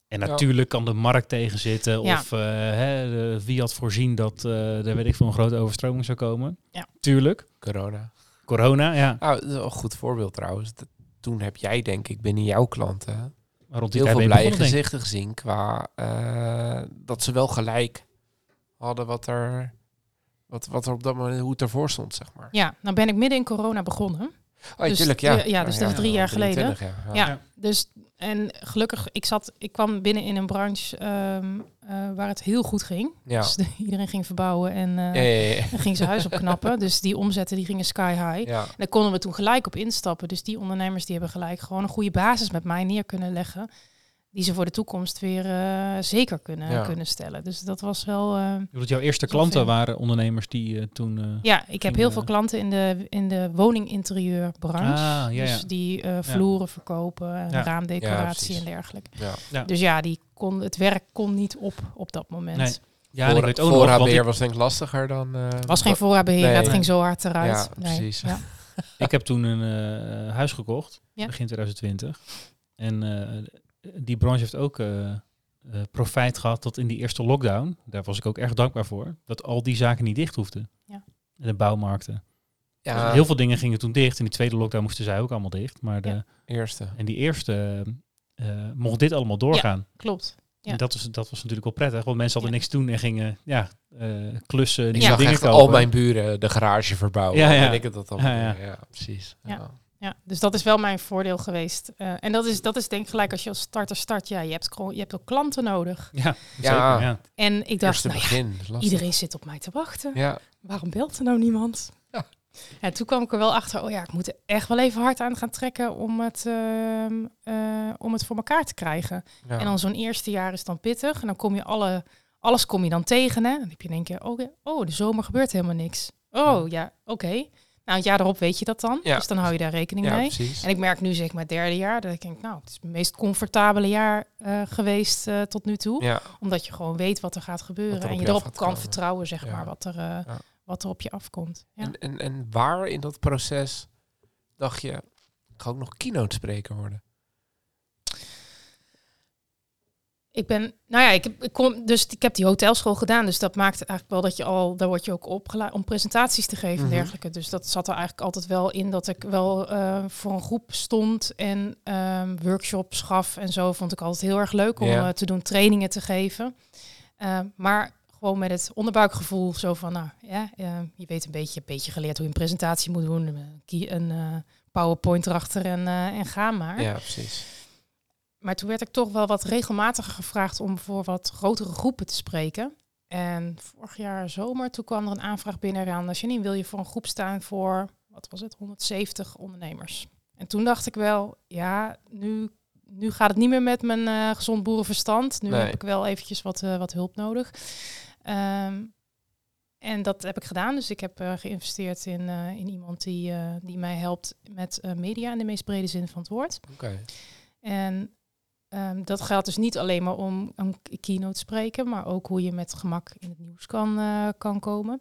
En Ja. natuurlijk kan de markt tegenzitten. Ja. Of eh, hè, de- wie had voorzien dat eh er weet ik veel een grote overstroming zou komen. Ja. Tuurlijk. corona. Corona, ja. Nou, dat is wel een goed voorbeeld trouwens. Dat- toen heb jij denk ik binnen jouw klanten Maar rond die heel tijd veel blije gezichten gezien qua eh, dat ze wel gelijk hadden wat er, wat, wat er op dat moment, hoe het ervoor stond, zeg maar. Ja, nou ben ik midden in corona begonnen. Oh, Dus tuurlijk, ja. ja, ja, dus dat is drie jaar geleden. 23, ja. Ja. Ja. Dus, en gelukkig, ik, zat, ik kwam binnen in een branche ehm, eh, waar het heel goed ging. Ja. Dus de- iedereen ging verbouwen en, eh, Ja, ja, ja. en ging zijn huis opknappen. dus die omzetten die gingen sky high. ja. En daar konden we toen gelijk op instappen. Dus die ondernemers die hebben gelijk gewoon een goede basis met mij neer kunnen leggen. Die ze voor de toekomst weer eh, zeker kunnen, Ja. kunnen stellen. Dus dat was wel... eh, Ik bedoel, jouw eerste Dat klanten waren ondernemers die eh, toen... eh, ja, ik heb heel eh, veel klanten in de, in de woninginterieurbranche. Ah, ja, dus die eh, vloeren verkopen, raamdecoratie en dergelijke. ja. Ja. Dus ja, die kon, het werk kon niet op op dat moment. Nee. Ja, Voor- ik weet ook nog, want voorraadbeheer was denk ik lastiger dan... eh, was geen voorraadbeheer, Nee. het ging zo hard eruit. Ja, Nee, precies. Ja. ik heb toen een eh, huis gekocht, Ja. begin 2020. En eh, die branche heeft ook eh, eh, profijt gehad tot in die eerste lockdown. Daar was ik ook erg dankbaar voor. Dat al die zaken niet dicht hoefden. Ja. En de bouwmarkten. ja, Dus heel veel dingen gingen toen dicht. In die tweede lockdown moesten zij ook allemaal dicht. Maar de, Ja. eerste. en die eerste eh, mocht dit allemaal doorgaan. Klopt. Ja. En dat was, dat was natuurlijk wel prettig. Want mensen hadden Ja. niks te doen en gingen ja, eh, klussen, Ik nieuwe zag dingen echt kopen. al mijn buren de garage verbouwen. Ja, Ja, ja. ja. ik het dat allemaal. Ja, Ja, ja. precies. Ja. Ja. Dus dat is wel mijn voordeel geweest. Eh, en dat is, dat is denk ik gelijk als je als starter start. Ja, je hebt, je hebt ook klanten nodig. Ja, Ja. zeker. Ja. En ik dacht, nou begin. iedereen zit op mij te wachten. Ja, Waarom belt er nou niemand? Ja. En toen kwam ik er wel achter, oh ja, ik moet er echt wel even hard aan gaan trekken om het, ehm, eh, om het voor elkaar te krijgen. ja. En dan zo'n eerste jaar is dan pittig. En dan kom je alle, alles kom je dan tegen. Hè? Dan heb je in één keer, oh, oh de zomer gebeurt helemaal niks. Oh ja, oké. Nou, het jaar erop weet je dat dan. Ja. Dus dan hou je daar rekening ja, mee. precies. En ik merk nu zeg maar het derde jaar dat ik denk, nou, het is het meest comfortabele jaar eh, geweest eh, tot nu toe. Ja, Omdat je gewoon weet wat er gaat gebeuren. Er en je erop kan komen. vertrouwen, zeg maar, wat er, eh, wat er op je afkomt. Ja. En, en, en waar in dat proces dacht je, ik ga ook nog keynote spreker worden? Ik ben, nou ja, ik kom, dus ik heb die hotelschool gedaan. Dus dat maakt eigenlijk wel dat je al, daar word je ook opgeleid om presentaties te geven Mhm. en dergelijke. Dus dat zat er eigenlijk altijd wel in dat ik wel eh, voor een groep stond en ehm, workshops gaf en zo. Vond ik altijd heel erg leuk om eh, te doen, trainingen te geven. Eh, maar gewoon met het onderbuikgevoel zo van, nou ja, eh, je weet een beetje, een beetje geleerd hoe je een presentatie moet doen. Een, eh, PowerPoint erachter en, en ga maar. Ja, precies. Maar toen werd ik toch wel wat regelmatiger gevraagd om voor wat grotere groepen te spreken. En vorig jaar zomer, toen kwam er een aanvraag binnen aan Janine, wil je voor een groep staan voor, wat was het, 170 ondernemers. En toen dacht ik wel, ja, nu, nu gaat het niet meer met mijn eh, gezond boerenverstand. Nu Nee. heb ik wel eventjes wat, eh, wat hulp nodig. Ehm, en dat heb ik gedaan. Dus ik heb eh, geïnvesteerd in, in iemand die, die mij helpt met media in de meest brede zin van het woord. Oké. En ehm, dat geldt dus niet alleen maar om een keynote spreken, maar ook hoe je met gemak in het nieuws kan, eh, kan komen.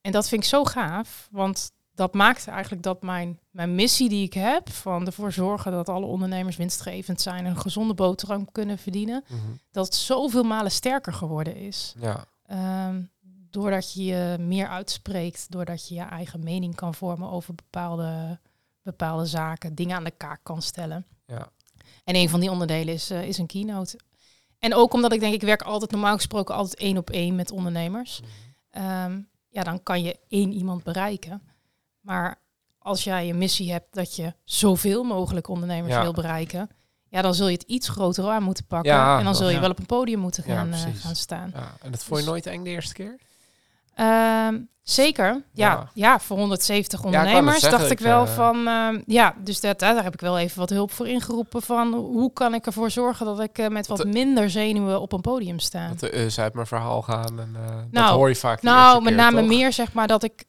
En dat vind ik zo gaaf, want dat maakt eigenlijk dat mijn, mijn missie die ik heb, van ervoor zorgen dat alle ondernemers winstgevend zijn en een gezonde boterham kunnen verdienen, Mhm. dat het zoveel malen sterker geworden is. Ja, Ehm, doordat je je meer uitspreekt, doordat je je eigen mening kan vormen over bepaalde, bepaalde zaken, dingen aan de kaak kan stellen. ja. En een van die onderdelen is, eh, is een keynote. En ook omdat ik denk, ik werk altijd normaal gesproken altijd één op één met ondernemers. Ehm, ja, dan kan je één iemand bereiken. Maar als jij een missie hebt dat je zoveel mogelijk ondernemers Ja. wil bereiken, ja, dan zul je het iets groter aan moeten pakken. Ja, en dan zul je ja. wel op een podium moeten gaan, eh, gaan staan. ja. En dat vond je Dus- nooit eng de eerste keer? Ehm, zeker. Ja, Ja. ja. voor 170 ik wou net ondernemers dacht ik wel eh, van... ehm, ja, dus dat, daar heb ik wel even wat hulp voor ingeroepen van... hoe kan ik ervoor zorgen dat ik eh, met wat de- minder zenuwen op een podium sta. Dat de us uit mijn verhaal gaan. En, eh, dat Nou, hoor je vaak Nou, met name toch? meer zeg maar dat ik...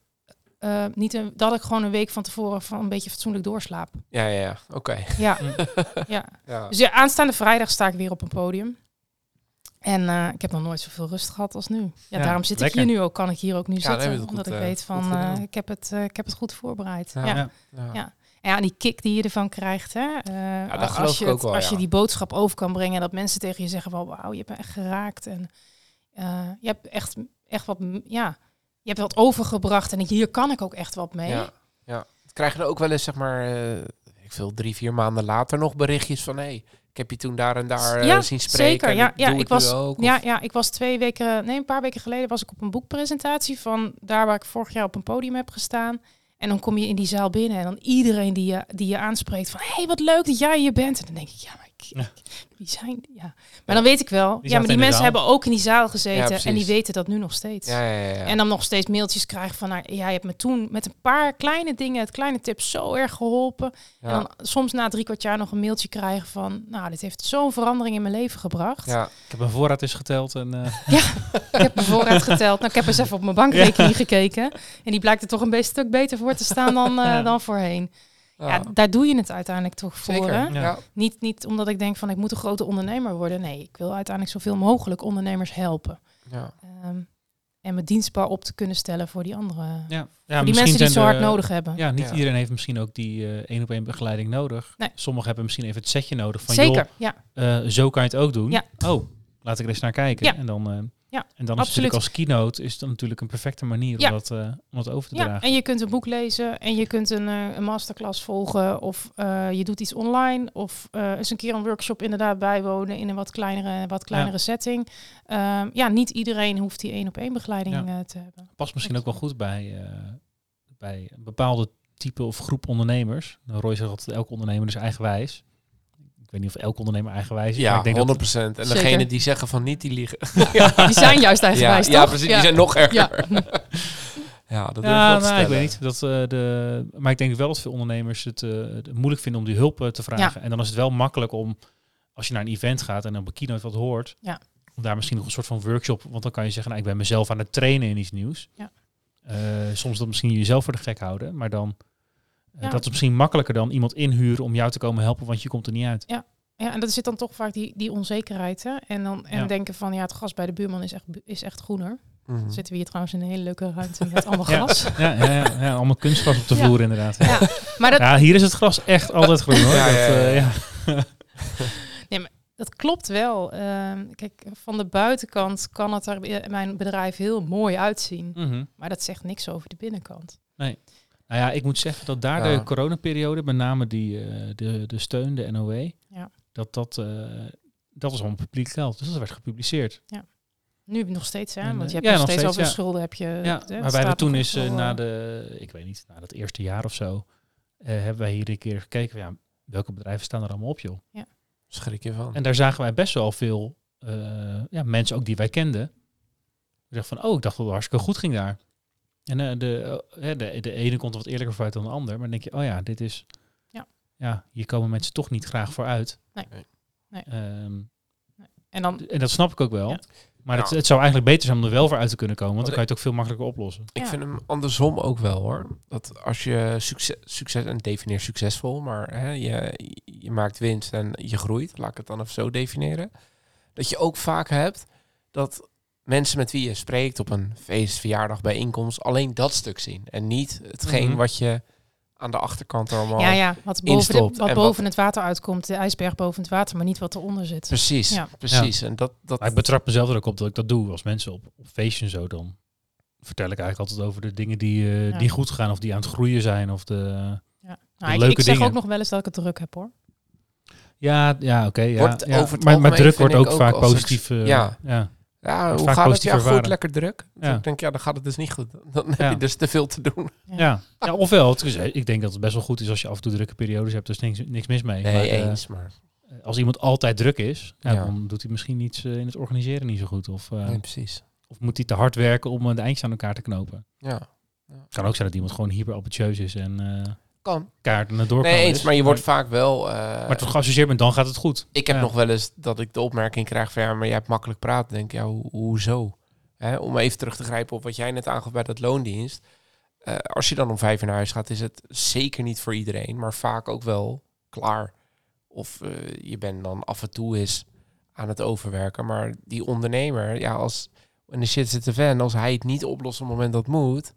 eh, niet een, dat ik gewoon een week van tevoren van een beetje fatsoenlijk doorslaap. Ja, ja, ja. Oké. Ja, ja. Ja. Dus ja, aanstaande vrijdag sta ik weer op een podium. En eh, ik heb nog nooit zoveel rust gehad als nu. Ja, Ja, daarom zit lekker. ik hier nu ook. Kan ik hier ook nu Ja, zitten. goed, omdat ik eh, weet van, eh, ik, heb het, ik heb het goed voorbereid. Ja. Ja. Ja. Ja. En die kick die je ervan krijgt. Hè? eh, dat als geloof je ik ook het- wel, Als je die boodschap over kan brengen. En dat mensen tegen je zeggen van wauw, je hebt me echt geraakt. En eh, je hebt echt, echt wat, ja, je hebt wat overgebracht. En hier kan ik ook echt wat mee. Ja, ja. Krijg je er ook wel eens, zeg maar, eh, ik veel drie, vier maanden later nog berichtjes van, hé, hey, ik heb je toen daar en daar eh, Ja, zien spreken. zeker. Ja, ik ja, ik was, ook. ja, ja, ik was twee weken, nee, een paar weken geleden was ik op een boekpresentatie van daar waar ik vorig jaar op een podium heb gestaan. En dan kom je in die zaal binnen en dan iedereen die je, die je aanspreekt van, hé, hey, wat leuk dat jij hier bent. En dan denk ik, ja, maar ik, Ja. wie zijn die? Ja. Maar dan weet ik wel, Die ja, maar die mensen zaal. hebben ook in die zaal Ja, gezeten en die weten dat nu nog steeds. ja, ja, ja, ja. En dan nog steeds mailtjes krijgen van, nou, ja, je hebt me toen met een paar kleine dingen, het kleine tips zo erg geholpen. ja. En dan soms na drie kwart jaar nog een mailtje krijgen van, nou, dit heeft zo'n verandering in mijn leven gebracht. ja. Ik heb mijn voorraad eens geteld en eh, Ik heb mijn voorraad geteld. Nou, ik heb eens even op mijn bankrekening gekeken. En die blijkt er toch een beetje stuk beter voor te staan dan, eh, Ja. dan voorheen. Ja, Ja. daar doe je het uiteindelijk toch voor. Zeker. Hè? Ja. Ja. Niet, niet omdat ik denk van ik moet een grote ondernemer worden. Nee, ik wil uiteindelijk zoveel mogelijk ondernemers helpen. Ja. Ehm, en me dienstbaar op te kunnen stellen voor die andere. ja. ja, voor die mensen die het zo hard nodig hebben. Ja, niet Ja. iedereen heeft misschien ook die eh, één op één begeleiding nodig. Nee. Sommigen hebben misschien even het setje nodig van Zeker, ja. joh, eh, zo kan je het ook doen. Ja. Oh, laat ik er eens naar kijken. Ja. En dan, eh, Ja, en dan is natuurlijk als keynote is het natuurlijk een perfecte manier Ja. om, dat, eh, om dat over te Ja, dragen. en je kunt een boek lezen en je kunt een, eh, een masterclass volgen of eh, je doet iets online of eens een keer een workshop inderdaad bijwonen in een wat kleinere, wat kleinere setting. Ehm, ja, niet iedereen hoeft die één op één begeleiding Ja. te hebben. Past misschien ook wel goed bij, bij een bepaalde type of groep ondernemers. Nou, Roy zegt altijd, elke ondernemer is eigenwijs. Ik weet niet of elke ondernemer eigenwijs is. maar Ja, ik denk 100 dat, procent. En Zeker. degene die zeggen van niet, die liegen. Die zijn juist eigenwijs, ja, precies. Die zijn nog erger. Ja. Ja, dat ja, ik nou, ik weet niet. Dat, eh, de, maar ik denk wel dat veel ondernemers het, eh, moeilijk vinden om die hulp eh, te vragen. En dan is het wel makkelijk om, als je naar een event gaat en op een keynote wat hoort, Ja. om daar misschien nog een soort van workshop, want dan kan je zeggen, nou, ik ben mezelf aan het trainen in iets nieuws. Ja. Eh, soms dat misschien jezelf voor de gek houden, maar dan, Ja. dat is misschien makkelijker dan iemand inhuren om jou te komen helpen, want je komt er niet uit. Ja, en dat zit dan toch vaak die, die onzekerheid. Hè? En dan en Ja. denken van ja, het gras bij de buurman is echt, is echt groener. Mhm. Zitten we hier trouwens in een hele leuke ruimte met allemaal Ja. gras. Ja, ja, ja, ja, allemaal kunstgras op de Ja. vloer inderdaad. Ja. Ja, maar dat, Ja, hier is het gras echt altijd groen hoor. Ja, dat, ja, ja, eh, ja. ja. Dat klopt wel. Ehm, kijk, van de buitenkant kan het er bij mijn bedrijf heel mooi uitzien. Mhm. Maar dat zegt niks over de binnenkant. Nou ja, ik moet zeggen dat daar Ja. de coronaperiode, met name die, eh, de, de steun, de NOW, Ja. dat dat, eh, dat was allemaal publiek geld. Dus dat werd gepubliceerd. Nu nog steeds, hè? Want je eh, hebt ja, nog nog steeds ja. schulden. Heb je, ja, hè, waarbij staat we toen is na de, ik weet niet, na dat eerste jaar of zo, eh, hebben wij hier een keer gekeken, ja, welke bedrijven staan er allemaal op joh. Schrik je van. En daar zagen wij best wel veel eh, ja, mensen ook die wij kenden. Dachten van, oh, ik dacht dat het hartstikke goed ging daar. En eh, de, eh, de, de ene komt er wat eerlijker vooruit dan de ander. Maar dan denk je, oh ja, dit is... Ja. Ja, hier komen mensen toch niet graag voor uit. Nee. Nee. Ehm, En dan, en dat snap ik ook wel. Ja. Maar Ja. het, het zou eigenlijk beter zijn om er wel voor uit te kunnen komen. Want dan kan je het ook veel makkelijker oplossen. Ik Ja. vind hem andersom ook wel hoor. Dat als je succes, succes en defineer succesvol, maar hè, je, je maakt winst en je groeit, laat ik het dan even zo definiëren. Dat je ook vaak hebt dat mensen met wie je spreekt op een feest, verjaardag, bijeenkomst, alleen dat stuk zien. En niet hetgeen Mhm. wat je aan de achterkant er allemaal... Ja, ja, wat boven, instopt de, wat en boven wat- het water uitkomt, de ijsberg boven het water, maar niet wat eronder zit. Precies, Ja. precies. En dat, dat Maar ik betrap mezelf er ook op dat ik dat doe. Als mensen op, op feestjes en zo, dan vertel ik eigenlijk altijd over de dingen die, eh, Ja. die goed gaan of die aan het groeien zijn. Of de, Ja. Nou, ik, leuke ik zeg dingen. ook nog wel eens dat ik het druk heb hoor. ja, ja oké. ja, maar, maar druk wordt ik ook ook vaak ik- positief. eh, ja. Ja. Hoe vaak gaat het? Ja, goed, lekker druk. Dus Ja. ik denk, ja, dan gaat het dus niet goed. Dan heb Ja. je dus te veel te doen. Ja. ja, ofwel, het is, ik denk dat het best wel goed is als je af en toe drukke periodes hebt. Dus niks, niks mis mee. Nee, Maar, eh, eens, maar... als iemand altijd druk is, ja, Ja. dan doet hij misschien iets eh, in het organiseren niet zo goed. Of, eh, Nee, precies. of moet hij te hard werken om eh, de eindjes aan elkaar te knopen. Ja, Het kan ook zijn dat iemand gewoon hyper ambitieus is en eh kan. kaart naar doorkomen Nee, eens, maar je wordt vaak wel... eh, maar toch geassocieerd bent, dan gaat het goed. ik heb Ja. nog wel eens dat ik de opmerking krijg van... Ja, maar jij hebt makkelijk praten. denk ik, ja, ho- hoezo? Hè, om even terug te grijpen op wat jij net aangaf bij dat loondienst. Eh, als je dan om vijf uur naar huis gaat, is het zeker niet voor iedereen. Maar vaak ook wel klaar. Of eh, je bent dan af en toe eens aan het overwerken. Maar die ondernemer, ja, als... En de shit zit te fan, als hij het niet oplost op het moment dat het moet...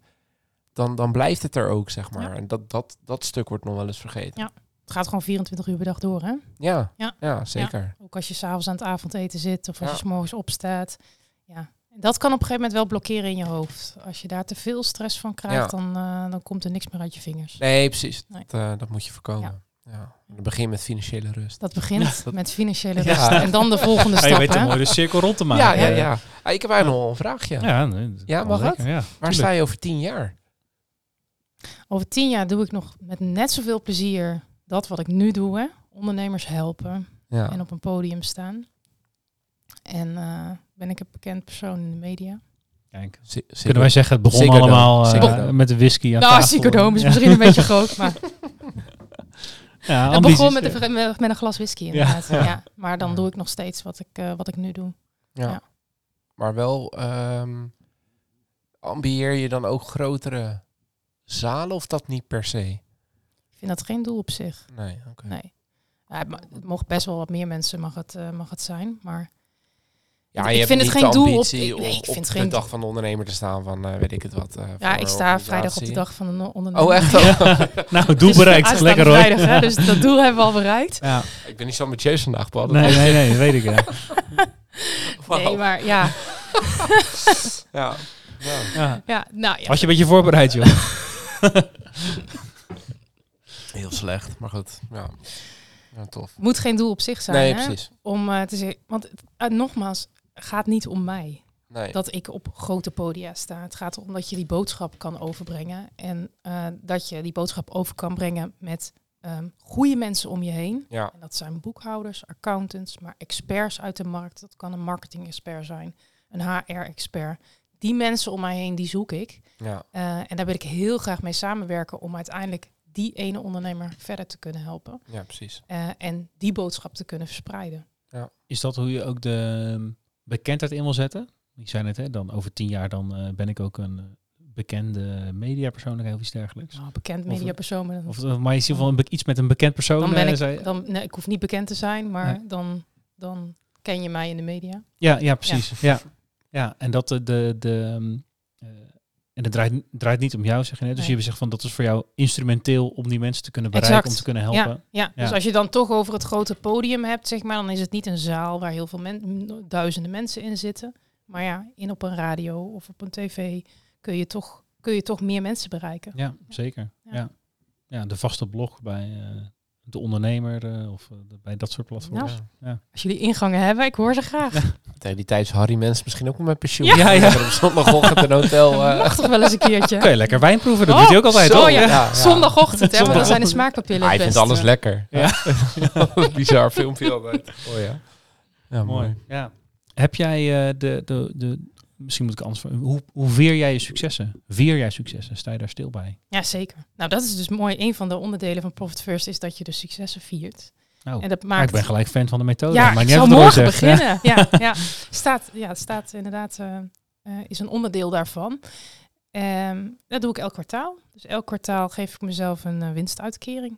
Dan, dan blijft het er ook, zeg maar. Ja. En dat, dat, dat stuk wordt nog wel eens vergeten. Ja. Het gaat gewoon 24 uur per dag door hè. Ja, Ja. ja. zeker. Ook als je s'avonds aan het avondeten zit of als Ja. je 's morgens opstaat. Ja. En Dat kan op een gegeven moment wel blokkeren in je hoofd. Als je daar te veel stress van krijgt, Ja. dan, eh, dan komt er niks meer uit je vingers. Nee, precies. Nee. Dat, eh, dat moet je voorkomen. Ja. Dan begin je met financiële rust. Dat begint met financiële Ja. rust. En dan de volgende Ja, je stap. weet hè? een mooie cirkel rond te maken. Ja, ja, ja. Ah, ik heb eigenlijk nog een vraagje. Ja, nee, Ja, mag het? Ja, Waar tuurlijk. sta je over tien jaar? Over tien jaar doe ik nog met net zoveel plezier dat wat ik nu doe. Hè? Ondernemers helpen Ja. en op een podium staan. En eh, ben ik een bekend persoon in de media. Kijk. Kunnen wij zeggen, het begon allemaal eh, met de whisky aan nou, tafel. Is Ja. misschien een beetje groot, maar Ja, het begon met, een, met, met een glas whisky inderdaad. Ja. Ja. Maar dan Ja. doe ik nog steeds wat ik, eh, wat ik nu doe. Ja. Ja. Maar wel, ehm ambieer je dan ook grotere zalen of dat niet per se? Ik vind dat geen doel op zich. Nee, oké. Nee. Ja, het, het mocht best wel wat meer mensen mag het, eh, mag het zijn, maar Ja, Ik je hebt vind het niet geen de doel op- ambitie ik- nee, op, ik vind op geen de dag van de ondernemer te staan van, eh, weet ik het wat. eh, ja, ik sta vrijdag op de dag van de ondernemer. Oh, echt? Nou, doel Dus bereikt. Lekker hoor. vrijdag, hè, dus dat doel hebben we al bereikt. Ja. Ik ben niet zo ambitieus vandaag, Paul. Nee, nee, nee, dat weet ik. Ja. Nee, maar ja, Ja. Ja. Ja. ja, nou ja. Was je een beetje voorbereid, joh? Heel slecht, maar goed. Ja, ja tof. Moet geen doel op zich zijn. Nee, hè? precies. Om eh, te zeggen, want eh, nogmaals, het gaat niet om mij Nee. dat ik op grote podia sta. Het gaat erom dat je die boodschap kan overbrengen en eh, dat je die boodschap over kan brengen met ehm goede mensen om je heen. Ja, En dat zijn boekhouders, accountants, maar experts uit de markt. Dat kan een marketing-expert zijn, een HR-expert. Die mensen om mij heen, die zoek ik. ja, Eh, en daar wil ik heel graag mee samenwerken om uiteindelijk die ene ondernemer verder te kunnen helpen. ja, precies. eh, en die boodschap te kunnen verspreiden. Is dat hoe je ook de ehm, bekendheid in wil zetten? Je zei net, hè, dan over tien jaar dan eh, ben ik ook een bekende mediapersoonlijkheid of iets dergelijks. Nou, bekend mediapersoon. Of, of maar je ziet wel be- iets met een bekend persoon. dan ben ik, zei dan, nee, ik hoef niet bekend te zijn, maar Nee. dan, dan ken je mij in de media. Ja, ja, precies. Ja. Ja. En dat de, de, de ehm, eh, en het draait, draait niet om jou, zeg je net. Dus Nee. je zegt van dat is voor jou instrumenteel om die mensen te kunnen bereiken, Exact. om te kunnen helpen. Ja, ja. Ja. dus als je dan toch over het grote podium hebt, zeg maar, dan is het niet een zaal waar heel veel men, duizenden mensen in zitten. Maar ja, in op een radio of op een tv kun je toch, kun je toch meer mensen bereiken. Ja, zeker. Ja. Ja. Ja. de vaste blog bij eh, de ondernemer eh, of eh, de- bij dat soort platforms. Ja. Als jullie ingangen hebben, ik hoor ze graag. Tegen die tijd is Harry Mens misschien ook met pensioen. Ja. Ja, ja. Op zondagochtend een hotel. eh, Mag toch wel eens een keertje. Kun je lekker wijn proeven, dat Oh, doet hij ook altijd, zo, toch? ja. Ja, ja. Zondagochtend, hè, want dan zijn de smaakpapillen Ah, hij het vindt alles lekker. Ja. Bizar filmpje altijd. Oh ja. Ja, mooi. Mooi. Ja. Heb jij eh, de, de, de, misschien moet ik anders hoe, hoe veer jij je successen? Vier jij successen? Sta je daar stil bij? Ja, zeker. Nou, dat is dus mooi. Een van de onderdelen van Profit First is dat je de successen viert. Nou, en dat maakt... ik ben gelijk fan van de methode. ja, maar ik zal morgen beginnen. Ja, ja. Staat, ja, het staat inderdaad, eh, eh, is een onderdeel daarvan. Ehm, dat doe ik elk kwartaal. Dus elk kwartaal geef ik mezelf een eh, winstuitkering.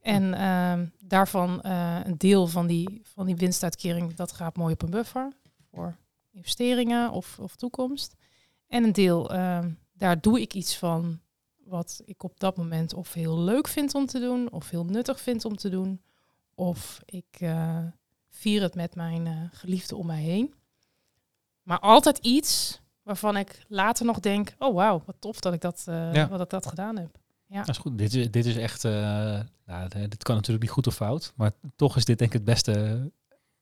En ehm, daarvan een deel van die, van die winstuitkering, dat gaat mooi op een buffer. Voor investeringen of, of toekomst. En een deel, ehm, daar doe ik iets van wat ik op dat moment of heel leuk vind om te doen, of heel nuttig vind om te doen. Of ik eh, vier het met mijn uh, geliefde om mij heen. Maar altijd iets waarvan ik later nog denk, oh wauw, wat tof dat ik dat, uh, ja. wat ik dat gedaan heb. Ja. Dat is goed. Dit is, dit is echt, nou, dit kan natuurlijk niet goed of fout, maar toch is dit denk ik het beste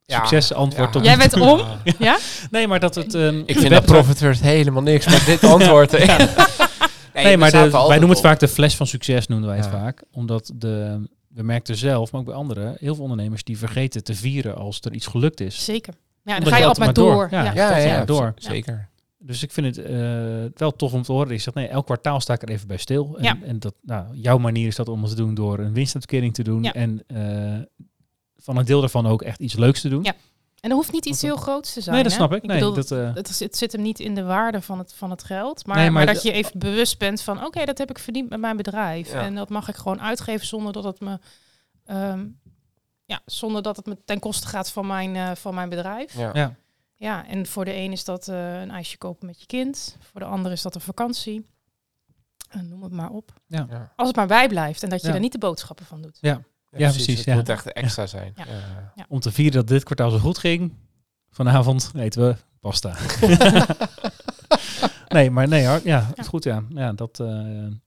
succes antwoord. Jij bent om? ja? Nee, maar dat het... Um, ik vind dat Profiters helemaal niks met dit antwoord. nee, nee maar de, wij noemen het vaak de fles van succes, noemen wij het vaak. Omdat de, we merkten zelf, maar ook bij anderen, heel veel ondernemers die vergeten te vieren als er iets gelukt is. Zeker. Ja, dan ga je altijd maar door. Ja, ja, ja, door. Zeker. Dus ik vind het uh, wel tof om te horen. Ik zeg, nee, elk kwartaal sta ik er even bij stil. En, ja. en dat, nou, jouw manier is dat om het te doen door een winstuitkering te doen. En uh, van een deel daarvan ook echt iets leuks te doen. Ja. En er hoeft niet iets heel groots te zijn. Nee, dat snap ik. nee, bedoel, dat, uh... het, het, zit hem niet in de waarde van het, van het geld. Maar, nee, maar, maar dat je even bewust bent van... oké, dat heb ik verdiend met mijn bedrijf. En dat mag ik gewoon uitgeven zonder dat het me... Um, ja, zonder dat het me ten koste gaat van mijn, uh, van mijn bedrijf. Ja. ja. Ja, en voor de een is dat uh, een ijsje kopen met je kind. Voor de ander is dat een vakantie. En noem het maar op. Ja. Als het maar bijblijft en dat je er niet de boodschappen van doet. Ja, ja, precies. Het ja. moet echt extra zijn. Ja. Om te vieren dat dit kwartaal zo goed ging, vanavond eten we pasta. nee, maar nee hoor. Ja, het goed ja. Ja, dat uh, zouden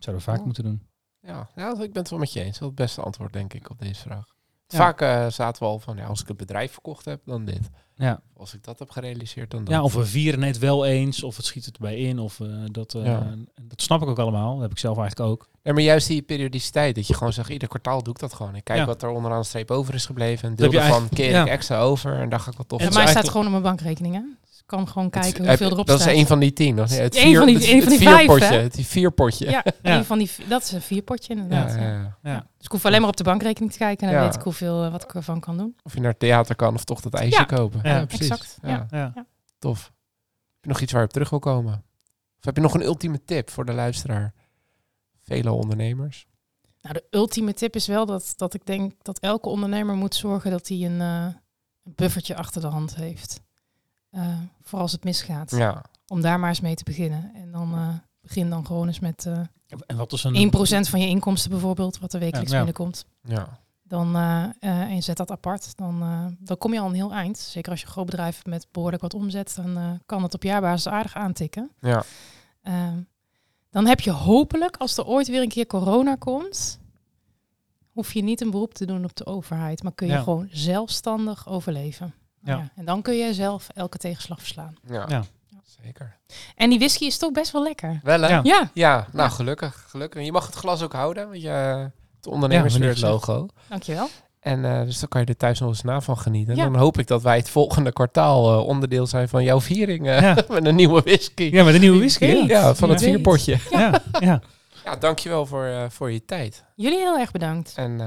we vaak moeten doen. Ja, ja, ik ben het wel met je eens. Dat is het beste antwoord denk ik op deze vraag. Vaak uh, zaten we al van, ja, als ik het bedrijf verkocht heb, dan dit. Ja. Als ik dat heb gerealiseerd, dan dat. Ja, of we vieren het wel eens, of het schiet het erbij in, of uh, dat, uh, ja. dat snap ik ook allemaal. Dat heb ik zelf eigenlijk ook. Ja, maar juist die periodiciteit, dat je gewoon zegt, ieder kwartaal doe ik dat gewoon. Ik kijk ja. wat er onderaan de streep over is gebleven, en deel ervan keer ik extra over, en dan ga ik wat tof. En mij staat gewoon op mijn bankrekening, hè? Kan gewoon kijken het, hoeveel erop dat staat. Dat is een van die tien. Nog. Nee, het vier, van die, een van die vijf, potje, Het vierpotje. Ja, ja. Een van die, dat is een vierpotje inderdaad. Ja, ja, ja. Dus ik hoef alleen maar op de bankrekening te kijken en dan weet ik hoeveel uh, wat ik ervan kan doen. Of je naar het theater kan of toch dat ijsje kopen. Ja, precies. Exact. Ja. Tof. Heb je nog iets waar je op terug wil komen? Of heb je nog een ultieme tip voor de luisteraar? Vele ondernemers. Nou, de ultieme tip is wel dat, dat ik denk dat elke ondernemer moet zorgen dat hij een, uh, een buffertje achter de hand heeft. Uh, voor als het misgaat. Ja. Om daar maar eens mee te beginnen. En dan uh, begin dan gewoon eens met uh, en wat is een... 1% van je inkomsten bijvoorbeeld, wat er wekelijks ja, ja. binnenkomt. Ja. Dan, en je zet dat apart, dan, dan kom je al een heel eind. Zeker als je een groot bedrijf hebt met behoorlijk wat omzet, dan kan het op jaarbasis aardig aantikken. Ja. Ehm, dan heb je hopelijk, als er ooit weer een keer corona komt, hoef je niet een beroep te doen op de overheid, maar kun je gewoon zelfstandig overleven. Ja. ja. En dan kun je zelf elke tegenslag verslaan. Ja. ja. Zeker. En die whisky is toch best wel lekker. Wel hè? Ja. Ja, ja nou gelukkig. gelukkig. Je mag het glas ook houden, want je, het ondernemersweer logo. Dankjewel. En uh, dus dan kan je er thuis nog eens na van genieten. En dan hoop ik dat wij het volgende kwartaal uh, onderdeel zijn van jouw viering uh, ja. met een nieuwe whisky. Ja, met een nieuwe whisky. Ja, ja van het vierpotje. Ja, ja. ja. dankjewel voor, voor je tijd. Jullie heel erg bedankt. En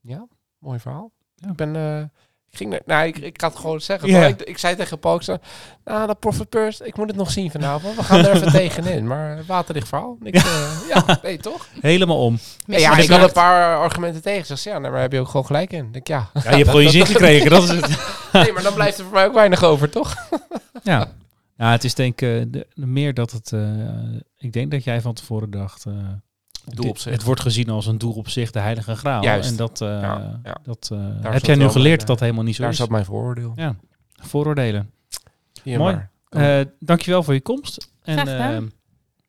ja, mooi verhaal. Ik ben ik ging er, nou, ik, ik het gewoon zeggen. Yeah. Ik, ik, zei tegen Paul, ik zei, nou, dat Profit Purse, ik moet het nog zien vanavond. We gaan er even tegenin. Maar waterdicht verhaal. Ik, uh, ja, nee, toch? Helemaal om. Ja, ja ik had een paar argumenten tegen. Zeg, ja, nou, maar heb je ook gewoon gelijk in. Ik, ja. ja, je hebt gewoon je zin gekregen. Dat is het. nee, maar dan blijft er voor mij ook weinig over, toch? ja. Ja, het is denk ik uh, de, meer dat het... Uh, ik denk dat jij van tevoren dacht... Doel op zich. Het wordt gezien als een doel op zich, de heilige graal. Juist. En dat, uh, ja, ja. dat uh, heb jij nu geleerd dat dat helemaal niet zo daar is. Daar zat mijn vooroordeel. Ja, vooroordelen. Hier Mooi. Uh, dankjewel voor je komst. En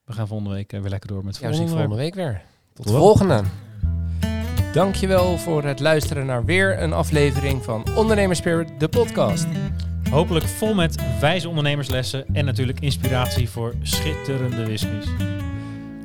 we gaan volgende week weer lekker door met ja, we zien volgende week weer. Tot de volgende. Dankjewel voor het luisteren naar weer een aflevering van Ondernemers Spirit, de podcast. Hopelijk vol met wijze ondernemerslessen en natuurlijk inspiratie voor schitterende whiskies.